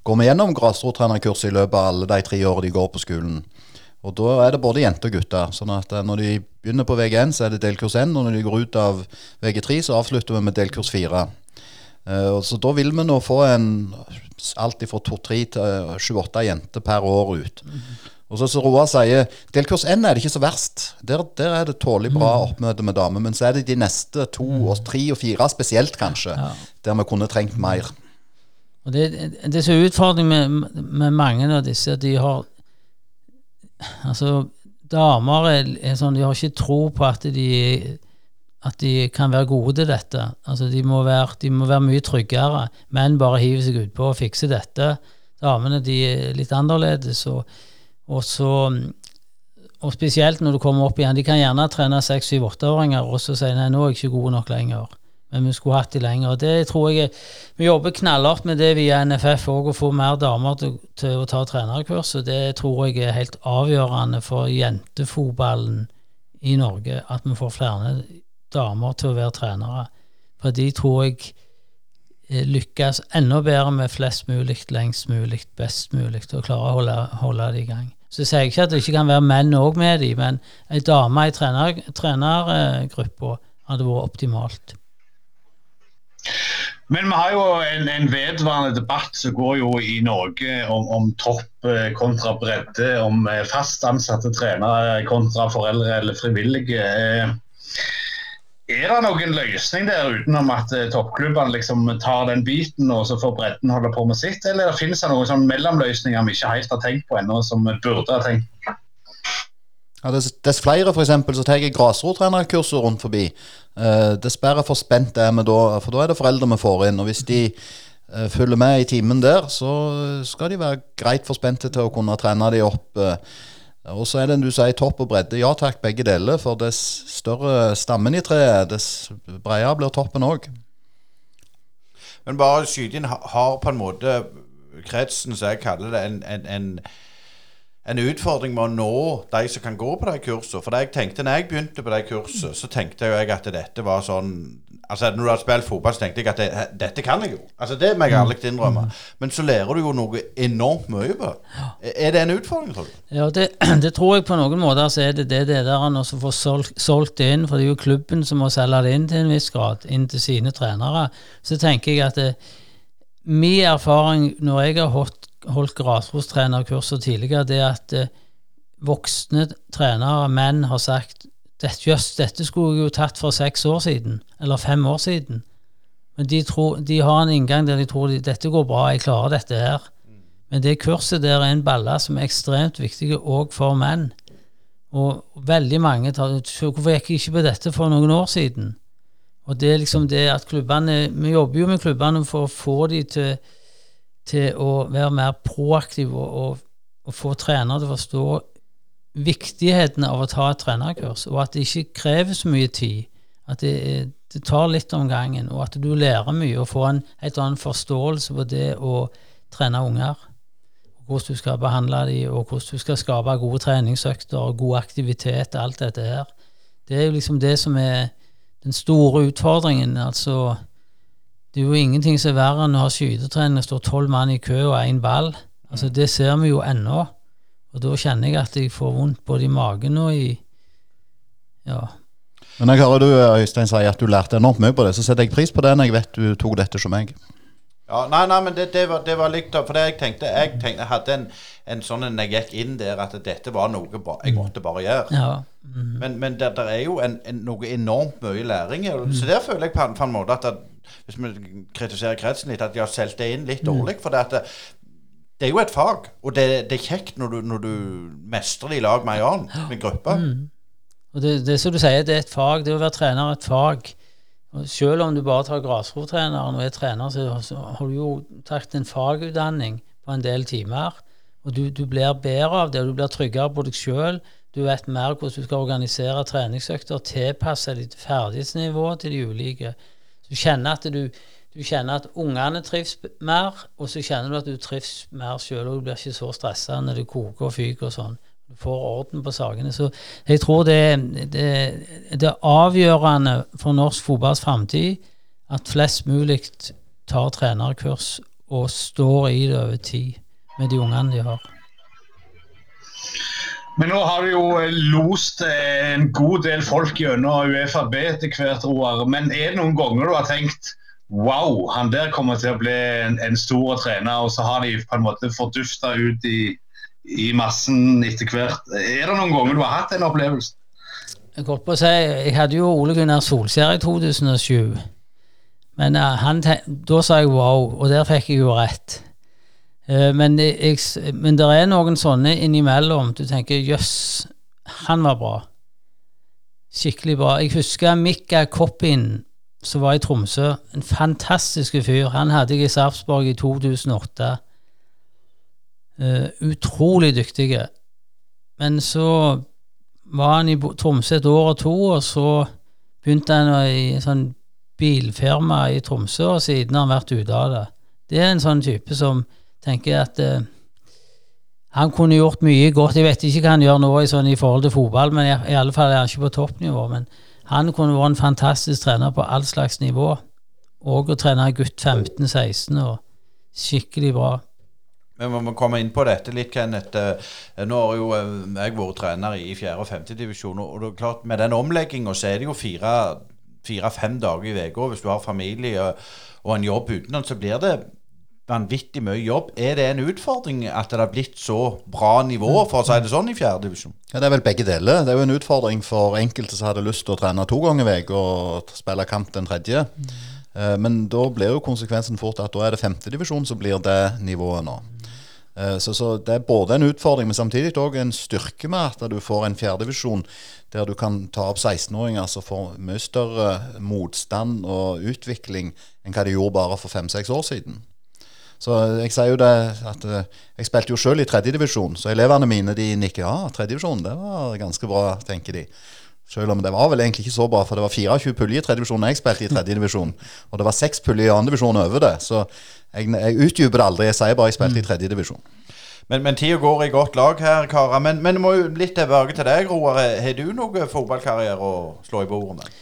Speaker 4: går vi gjennom grasrottrenerkurs i løpet av alle de tre årene de går på skolen. Og da er det både jenter og gutter. sånn at eh, når de begynner på VG1, så er det delkurs 1, og når de går ut av VG3, så avslutter vi med delkurs 4. Uh, så da vil vi nå få en alt fra 2-3 til 28 jenter per år ut. Mm. Og så som Roar sier, delkurs 1 er det ikke så verst. Der, der er det tålelig bra mm. oppmøte med damer. Men så er det de neste to, mm. og tre og fire spesielt, kanskje, ja. der vi kunne trengt mer.
Speaker 5: Og Det, det er så utfordring med, med mange av disse. De har Altså, damer er, er sånn De har ikke tro på at de, at de kan være gode til dette. Altså, de må være, de må være mye tryggere. Menn bare hiver seg utpå og fikser dette. Damene de er litt annerledes. Og, og, så, og spesielt når du kommer opp igjen. De kan gjerne trene seks, syv, åtteåringer og så si nei, nå er jeg ikke god nok lenger men vi skulle hatt de lenger. Det tror jeg Vi jobber knallhardt med det via NFF òg, å få mer damer til, til å ta trenerkurs. og Det tror jeg er helt avgjørende for jentefotballen i Norge, at vi får flere damer til å være trenere. For de tror jeg eh, lykkes enda bedre med flest mulig, lengst mulig, best mulig, til å klare å holde, holde det i gang. Så jeg sier ikke at det ikke kan være menn òg med de, men ei dame i trener, hadde vært optimalt.
Speaker 2: Men vi har jo en, en, vedvarende debatt som går jo i Norge om, om topp eh, kontra bredde, om eh, fast ansatte trenere kontra foreldre eller frivillige. Eh, er det noen løsning der utenom at toppklubbene liksom tar den biten og så får bredden holde på med sitt, eller finnes det noen sånn mellomløsninger vi ikke helt har tenkt på ennå, som vi burde ha tenkt på?
Speaker 4: Ja, dess, flere for eksempel, så tar jeg grasrottrenerkurset rundt forbi. Uh, dess bedre for spent er vi da, for da er det foreldre vi får inn. Og hvis de uh, følger med i timen der, så skal de være greit for spente til å kunne trene de opp. Uh, og så er det du sier topp og bredde. Ja takk, begge deler. For dess større stammen i treet, dess bredere blir toppen òg.
Speaker 1: Men bare skyte inn har på en måte kretsen, som jeg kaller det, en, en, en en utfordring med å nå de som kan gå på de kursene. For jeg tenkte når jeg begynte på de kursene, så tenkte jeg at dette var sånn Altså Når du har spilt fotball, så tenkte jeg at det, dette kan jeg jo. Altså Det må jeg ærlig innrømme. Men så lærer du jo noe enormt mye på. Er det en utfordring, tror du?
Speaker 5: Ja, det, det tror jeg på noen måter så er det det, det der å få får solgt det inn. For det er jo klubben som må selge det inn til en viss grad, inn til sine trenere. Så tenker jeg at det, min erfaring når jeg har hatt holdt grasrotstrenerkurser tidligere, det at eh, voksne trenere, menn, har sagt dette, just, dette skulle jeg jo tatt for seks år siden, eller fem år siden. Men de, tror, de har en inngang der de tror de, dette går bra, jeg klarer dette her. Men det kurset der er en balle som er ekstremt viktig òg for menn. Og veldig mange tar Hvorfor gikk jeg ikke på dette for noen år siden? Og det er liksom det at klubbene Vi jobber jo med klubbene for å få de til til å være mer proaktiv og, og, og få trenere til å forstå viktigheten av å ta et trenerkurs, og at det ikke krever så mye tid. At det, det tar litt om gangen, og at du lærer mye og får en helt annen forståelse på det å trene unger. Hvordan du skal behandle dem, og hvordan du skal skape gode treningsøkter, god aktivitet, alt dette her. Det er jo liksom det som er den store utfordringen. altså det er jo ingenting som er verre enn å ha skytetrening, det står tolv mann i kø og én ball. Altså, det ser vi jo ennå. Og da kjenner jeg at jeg får vondt både i magen og i Ja.
Speaker 4: Men jeg hører du Øystein sier at du lærte enormt mye på det, så setter jeg pris på det når jeg vet du tok dette som meg.
Speaker 1: Ja, nei, nei, men det, det, var, det var likt, for det jeg tenkte Jeg, tenkte, jeg hadde en, en sånn en jeg gikk inn der at dette var noe jeg måtte bare gjøre.
Speaker 5: ja. Mm.
Speaker 1: Men, men det, der er jo en, en, noe enormt mye læring. Så der føler jeg på, en- på en måte at det, hvis vi kritiserer kretsen litt, at de har solgt det inn litt dårlig. For det, at det, det er jo et fag, og det, det er kjekt når du, når du mestrer det i lag med en annen, med gruppe.
Speaker 5: Og det, det som du sier, det er et fag. Det å være trener er et fag. Og selv om du bare tar grasrottreneren og er trener, så, så har du jo tatt en fagutdanning på en del timer. Og du, du blir bedre av det, og du blir tryggere på deg sjøl. Du vet mer hvordan du skal organisere treningsøkter, tilpasse ditt ferdighetsnivå til de ulike. Du kjenner at du, du kjenner at ungene trives mer, og så kjenner du at du trives mer sjøl, og du blir ikke så stressa når det koker og fyker og sånn. Du får orden på sakene. Så jeg tror det er avgjørende for norsk fotballs framtid at flest mulig tar trenerkurs og står i det over tid med de ungene de har.
Speaker 2: Men nå har du jo eh, lost eh, en god del folk gjennom UFAB etter hvert, Roar. Men er det noen ganger du har tenkt wow, han der kommer til å bli en, en stor trener, og så har de på en måte fordufta ut i, i massen etter hvert. Er det noen ganger du har hatt den opplevelsen?
Speaker 5: Jeg holdt på å si, jeg hadde jo Ole Gunnar Solskjær i 2007. Men eh, han, da sa jeg wow, og der fikk jeg jo rett. Eh, men, jeg, jeg- men det er noen sånne innimellom. Du tenker jøss, han var bra. Skikkelig bra. Jeg husker Mikka Koppin, som var i Tromsø. En fantastisk fyr. Han hadde jeg i Sarpsborg i 2008. Uh, utrolig dyktige. Men så var han i Tromsø et år og to, og så begynte han i en sånn bilfirma i Tromsø, og siden har han vært ute av det. Det er en sånn type som tenker jeg at eh, han kunne gjort mye godt. Jeg vet ikke hva han gjør nå i, sånn, i forhold til fotball, men i, i alle fall er han ikke på toppnivå. Men han kunne vært en fantastisk trener på all slags nivå. Og å trene gutt 15-16 og skikkelig bra.
Speaker 1: Vi må komme inn på dette litt, Kenneth. Eh, Nå har jo eh, jeg vært trener i 4. og 5. divisjon, og det er klart med den omlegginga så er det jo fire- fire-fem dager i uka. Hvis du har familie og en jobb utenom, så blir det vanvittig mye jobb. Er det en utfordring at det har blitt så bra nivå, for å si det sånn, i 4. divisjon?
Speaker 4: Ja, Det er vel begge deler. Det er jo en utfordring for enkelte som hadde lyst til å trene to ganger i uka og spille kamp den tredje. Eh, Men da blir jo konsekvensen fort at da er det femtedivisjon som blir det nivået nå. Eh, Så, så det er både en utfordring, men samtidig òg en styrke med at du får en fjerdedivisjon der du kan ta opp 16-åringer som får mye større motstand og utvikling enn hva de gjorde bare for fem-seks år siden. Så jeg sier jo det at eh, jeg spilte jo sjøl i tredjedivisjon, så elevene mine de nikker ja, tredjedivisjon, det var ganske bra, tenker de. Selv om det var vel egentlig ikke så bra, for det var 24 puljer i tredjedivisjon jeg spilte i tredjedivisjon. Og det var seks puljer i andredivisjon over det. Så jeg, jeg utdyper det aldri. Jeg sier bare jeg spilte i tredjedivisjon.
Speaker 1: Men, men tida går i godt lag her, karer. Men, men må jo litt tilbake til deg, Roar. Har du noe fotballkarriere å slå i bordet med?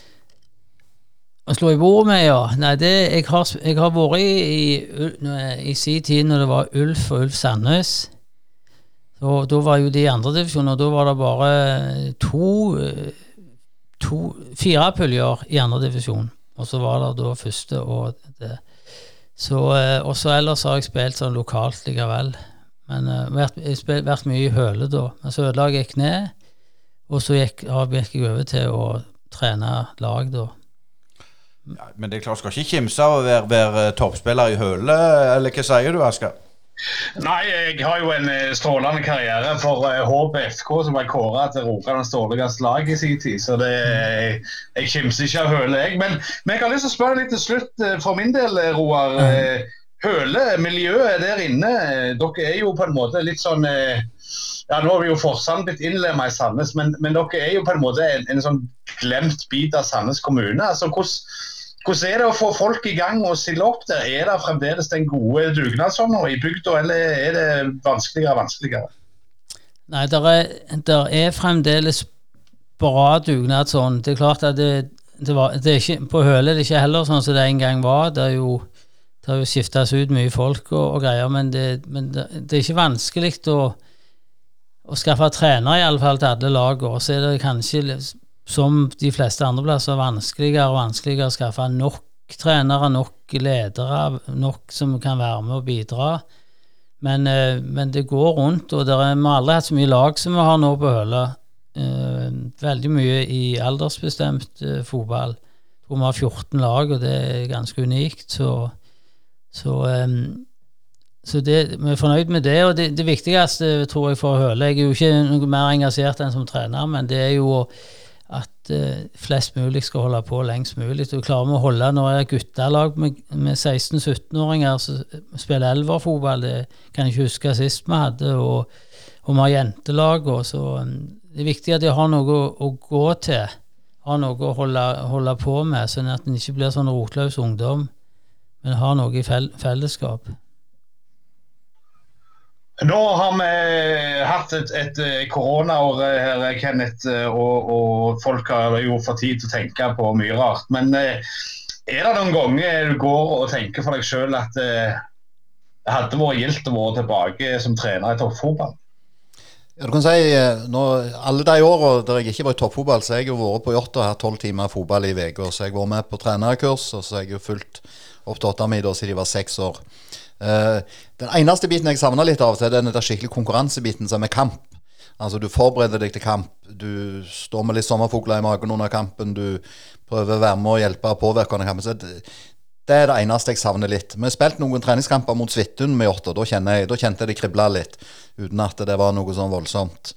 Speaker 5: Å slå i bordet med, ja. Nei, det, jeg, har, jeg har vært i, i, i sin tid når det var Ulf og Ulf Sandnes. Så, da var jo de i andredivisjon, og da var det bare to, to Fire puljer i andredivisjon. Og så var det da første og det. Så, eh, og så ellers har jeg spilt sånn lokalt likevel. Men eh, vært, har vært mye i Høle da. Men så ødela jeg kneet, og så gikk, har- gikk jeg over til å trene lag da.
Speaker 1: Ja, men det er klart, skal ikke kimse av å være, være toppspiller i Høle, eller hva sier du, Asker?
Speaker 2: Nei, jeg har jo en eh, strålende karriere for eh, HBFK, som ble kåra til Rogalands dårligste lag i sin tid. Så det, jeg kimser ikke av Høle, jeg. Men, men jeg har lyst til å spørre litt til slutt eh, for min del, eh, Roar. Mm. Høle, miljøet der inne, eh, dere er jo på en måte litt sånn eh, ja, Nå har vi jo Forsand blitt innlemma i Sandnes, men, men dere er jo på en måte en, en sånn glemt bit av Sandnes kommune. altså hvordan hvordan er det å få folk i gang og stille opp der? Er det fremdeles den gode dugnadsånda i bygda, eller er det vanskeligere og vanskeligere?
Speaker 5: Nei, der er, der er fremdeles bra dugnadsånd. Det er klart at det, det, var, det er ikke, på Høle er det ikke heller sånn som det en gang var. Det er jo det har jo skiftes ut mye folk og, og greier, men, det, men det, det, er ikke vanskelig å, å skaffe trenere i alle fall til alle lagene. Så er det kanskje, som de fleste andre plasser, vanskeligere og vanskeligere å skaffe nok trenere, nok ledere, nok som kan være med og bidra. Men, eh, men det går rundt, og er, vi har aldri hatt så mye lag som vi har nå på Høla. Eh, veldig mye i aldersbestemt eh, fotball. Hvor vi har 14 lag, og det er ganske unikt. Så, så, så det, vi er fornøyd med det. Og det, det, viktigste tror jeg for Høle Jeg er jo ikke noe mer engasjert enn som trener, men det er jo at uh, flest mulig skal holde på lengst mulig. Du klarer vi å holde Når det er guttelag med, med 16-17-åringer som spiller elverfotball, det kan jeg ikke huske sist vi hadde, og, og vi har jentelag. Og så, um, det er viktig at de har noe å, å gå til har noe å holde, holde, på med, sånn at en ikke blir sånn rotløs ungdom, men har noe i fel, fellesskap.
Speaker 2: Nå har vi hatt et, et koronaår her, Kenneth, og, og, folk har jo fått tid til å tenke på mye rart. Men eh, er det noen ganger du går og tenker for deg sjøl at eh, det hadde vært gildt å være tilbake som trener i toppfotball?
Speaker 4: Ja, du kan si, eh, nå, Alle de åra der jeg ikke var i toppfotball, så har jeg jo vært på yacht og hatt tolv timer fotball i uka. Så jeg har vært med på trenerkurs, og så har jeg jo fulgt opp dattera mi siden de var seks år. Uh, den eneste biten jeg savner litt av, er den der skikkelig konkurransebiten som er kamp. Altså Du forbereder deg til kamp. Du står med litt sommerfugler i magen under kampen. Du prøver å være med og hjelpe og påvirke under kampen. Så det, det er det eneste jeg savner litt. Vi har spilt noen treningskamper mot Svithun med Hjorta. Da, da kjente jeg det kribla litt, uten at det var noe sånn voldsomt.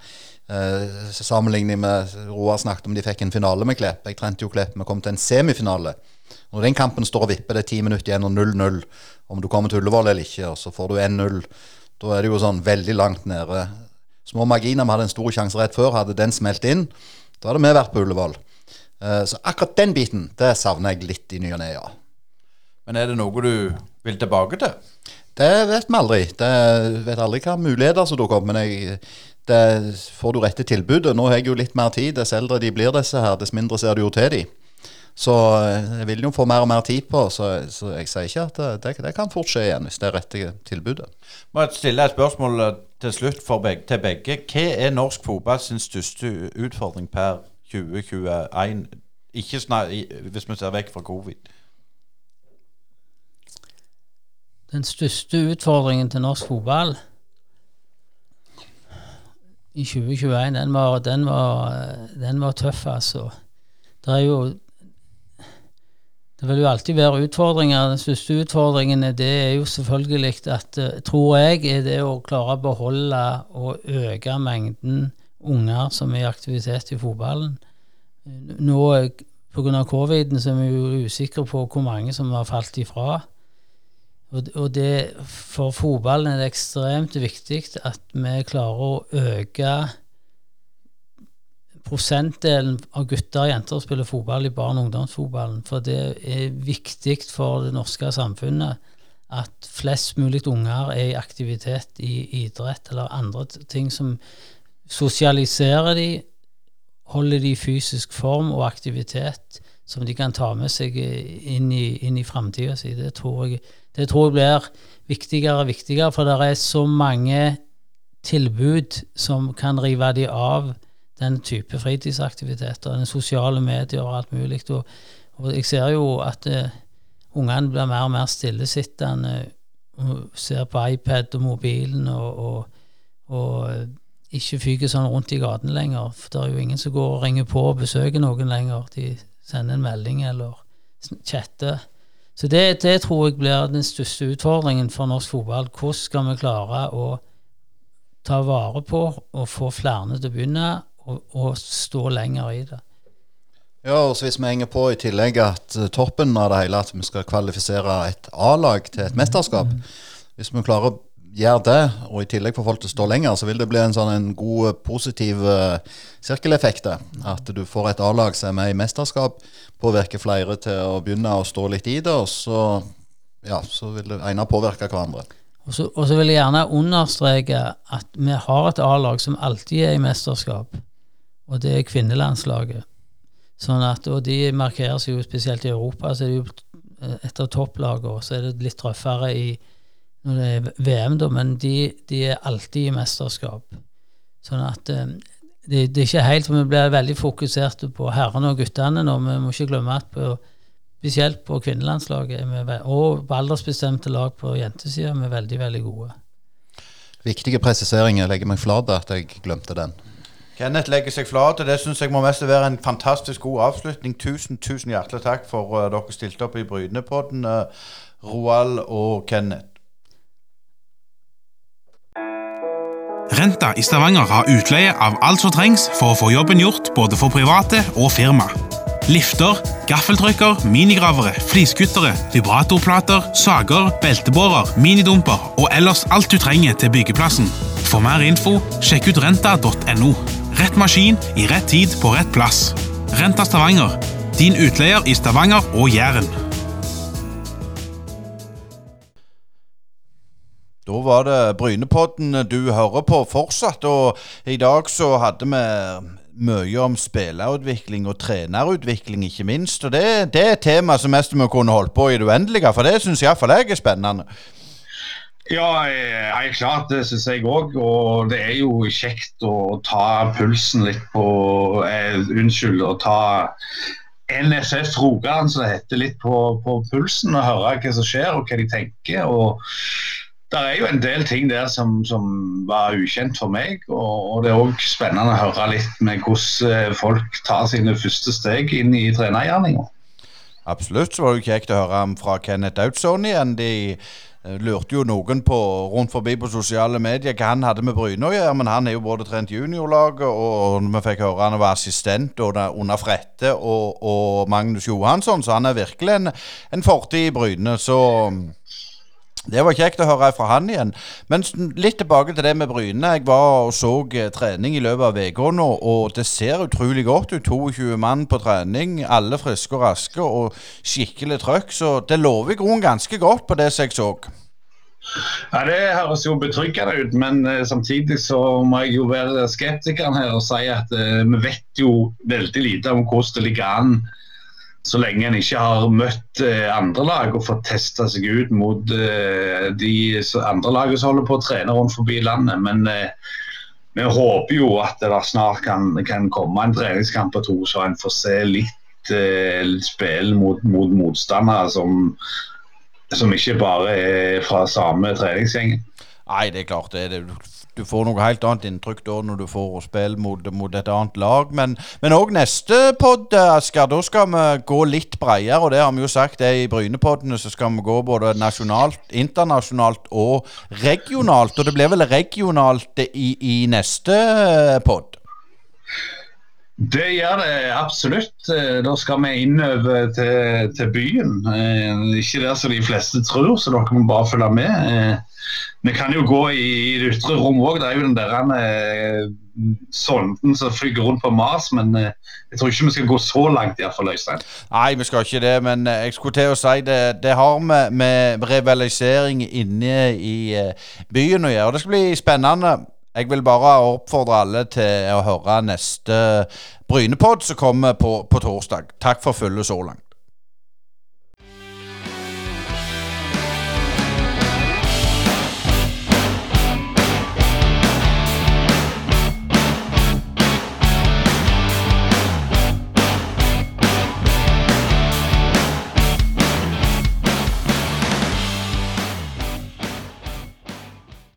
Speaker 4: Eh, sammenlignet med Roar snakket om de fikk en finale med Klepp. Jeg trente jo Klepp. Vi kom til en semifinale. Når den kampen står og vipper, det er ti minutter igjen og 0-0, om du kommer til Ullevål eller ikke, og så får du 1-0, da er det jo sånn veldig langt nede. Små marginer. Vi hadde en stor sjanse rett før. Hadde den smelt inn, da hadde vi vært på Ullevål. Eh, så akkurat den biten, det savner jeg litt i ny og ne, ja.
Speaker 1: Men er det noe du vil tilbake til?
Speaker 4: Det vet vi aldri. Det vet aldri hva muligheter som dukker opp. Men jeg, det får du rette tilbudet. Nå har jeg jo litt mer tid. Dess eldre de blir, disse her, dess mindre ser du jo til de. Så eh, jeg vil jo få mer og mer tid på, så, så jeg sier ikke at det, det, det, kan fort skje igjen, hvis det er rette tilbudet.
Speaker 1: Må jeg stille et spørsmål eh, til slutt begge, til begge. Hva er norsk fotball sin største utfordring per 2021? Ikke snar, hvis vi ser vekk fra covid.
Speaker 5: den største utfordringen til norsk fotball i 2021, den var, den var, den var tøff, altså. Det er jo Det vil jo alltid være utfordringer. Den største utfordringen det er jo selvfølgelig at, eh, tror jeg, er det å klare å beholde og øke mengden unger som er i aktivitet i fotballen. Nå pga. covid så er vi jo usikre på hvor mange som har falt ifra. Og det, for fotballen er det ekstremt viktig at vi klarer å øke prosentdelen av gutter og jenter spiller fotball i barne- og ungdomsfotballen. For det er viktig for det norske samfunnet at flest mulig unger er i aktivitet i idrett eller andre ting som sosialiserer de, holder de i fysisk form og aktivitet som de kan ta med seg inn i, inn i framtida si. Det det tror jeg blir viktigere og viktigere, for det er så mange tilbud som kan rive de av den type fritidsaktiviteter, den sosiale medier og alt mulig. Og, og jeg ser jo at uh, ungene blir mer og mer stillesittende, og ser på iPad og mobilen og, og, og ikke fyker sånn rundt i gaten lenger. For det er jo ingen som går og ringer på og besøker noen lenger. De sender en melding eller chatter. Så det, det, tror jeg blir den største utfordringen for norsk fotball. Hvordan skal vi klare å ta vare på og få flere til å begynne og, og stå lenger i det?
Speaker 4: Ja, og så Hvis vi henger på i tillegg at uh, toppen av det hele, at vi skal kvalifisere et A-lag til et mesterskap mm. Hvis vi klarer å gjøre det, og i tillegg får folk til å stå lenger, så vil det bli en sånn en god, positiv uh, sirkeleffekt. At du får et A-lag som er med i mesterskap, påvirker flere til å begynne å stå litt i det, og så, ja, så vil det ene påvirke hverandre.
Speaker 5: Og så, og så vil jeg gjerne understreke at vi har et A-lag som alltid er i mesterskap, og det er kvinnelandslaget. Sånn at, og de markerer seg jo spesielt i Europa, så er det jo eh, et av topplagene. Så er det litt røffere i når det er VM, da, men de, de er alltid i mesterskap. Sånn at eh, det, det er ikke helt Vi blir veldig fokusert på herrene og guttene nå. Vi må ikke glemme at på, spesielt på kvinnelandslaget og på aldersbestemte lag på jentesida er vi veldig, veldig gode.
Speaker 4: Viktige presiseringer. Legger meg flat at jeg glemte den.
Speaker 1: Kenneth legger seg flat, og det syns jeg må mest være en fantastisk god avslutning. Tusen, tusen hjertelig takk for uh, dere stilte opp i Brynepodden, uh, Roald og Kenneth.
Speaker 3: Renta i Stavanger har utleie av alt som trengs for å få jobben gjort både for private og firma. Lifter, gaffeltrykker, minigravere, fliskuttere, vibratorplater, sager, beltebårer, minidumper og ellers alt du trenger til byggeplassen. For mer info, sjekk ut renta.no. Rett maskin i rett tid på rett plass. Renta Stavanger, din utleier i Stavanger og Jæren.
Speaker 1: Da var det Brynepodden du hører på fortsatt, og i dag så hadde vi mye om spillerutvikling og trenerutvikling, ikke minst. Og det, det er et tema som mest vi kunne holdt på i det uendelige, for det syns iallfall jeg er spennende.
Speaker 2: Ja, eh, helt klart. Det syns jeg òg. Og det er jo kjekt å ta pulsen litt på eh, Unnskyld, å ta NFF Rogaland, som det heter, litt på, på pulsen og høre hva som skjer og hva de tenker. og det er jo en del ting der som, som var ukjent for meg, og, og det er òg spennende å høre litt med hvordan eh, folk tar sine første steg inn i trenergjerninga.
Speaker 1: Absolutt. Så var det jo kjekt å høre fra Kenneth Autson igjen. De lurte jo noen på rundt forbi på sosiale medier hva han hadde med Bryne å gjøre, men han er jo både trent juniorlaget, og vi fikk høre han var assistent under Frette og, og Magnus Johansson, så han er virkelig en, en fortid i Bryne. Så det var kjekt å høre fra han igjen. Men litt tilbake til det med Bryne. Jeg var og så eh, trening i løpet av uka nå, og det ser utrolig godt ut. 22 mann på trening, alle friske og raske og skikkelig trøkk. Så det lover i grunnen ganske godt på det som jeg så.
Speaker 2: Ja, Det høres jo betryggende ut, men eh, samtidig så må jeg jo være skeptikeren her og si at eh, vi vet jo veldig lite om hvordan det ligger an så lenge en ikke har møtt eh, andre lag og fått testa seg ut mot eh, de andre lagene som holder på å trene rundt forbi landet. Men eh, vi håper jo at det snart kan, kan komme en treningskamp og to, så en får se litt litt spill mot, mot motstandere som som ikke bare er fra samme treningsgjengen.
Speaker 1: Nei, det er klart det. det du får noe helt annet inntrykk da når du får spille mot, et annet lag. Men òg neste pod, Asker, da skal vi gå litt bredere. Og det har vi jo sagt, det er i Brynepoddene så skal vi gå både nasjonalt, internasjonalt og regionalt. Og det blir vel regionalt i, i neste pod.
Speaker 2: Det gjør det absolutt. Eh, Da skal vi innover til, til byen. Eh, Ikke der som de fleste tror, så dere må bare følge med. Eh, Vi kan jo gå i det ytre rom òg. Det er jo den der sonden som flyger rundt på Mars, men jeg tror ikke vi skal gå så langt, iallfall, Øystein.
Speaker 1: Nei, vi skal ikke det, men jeg skulle til å si det, det har med, med rivalisering inne i byen å gjøre. Det skal bli spennende. Jeg vil bare oppfordre alle til å høre neste Brynepod som kommer på, på torsdag. Takk for følget så langt.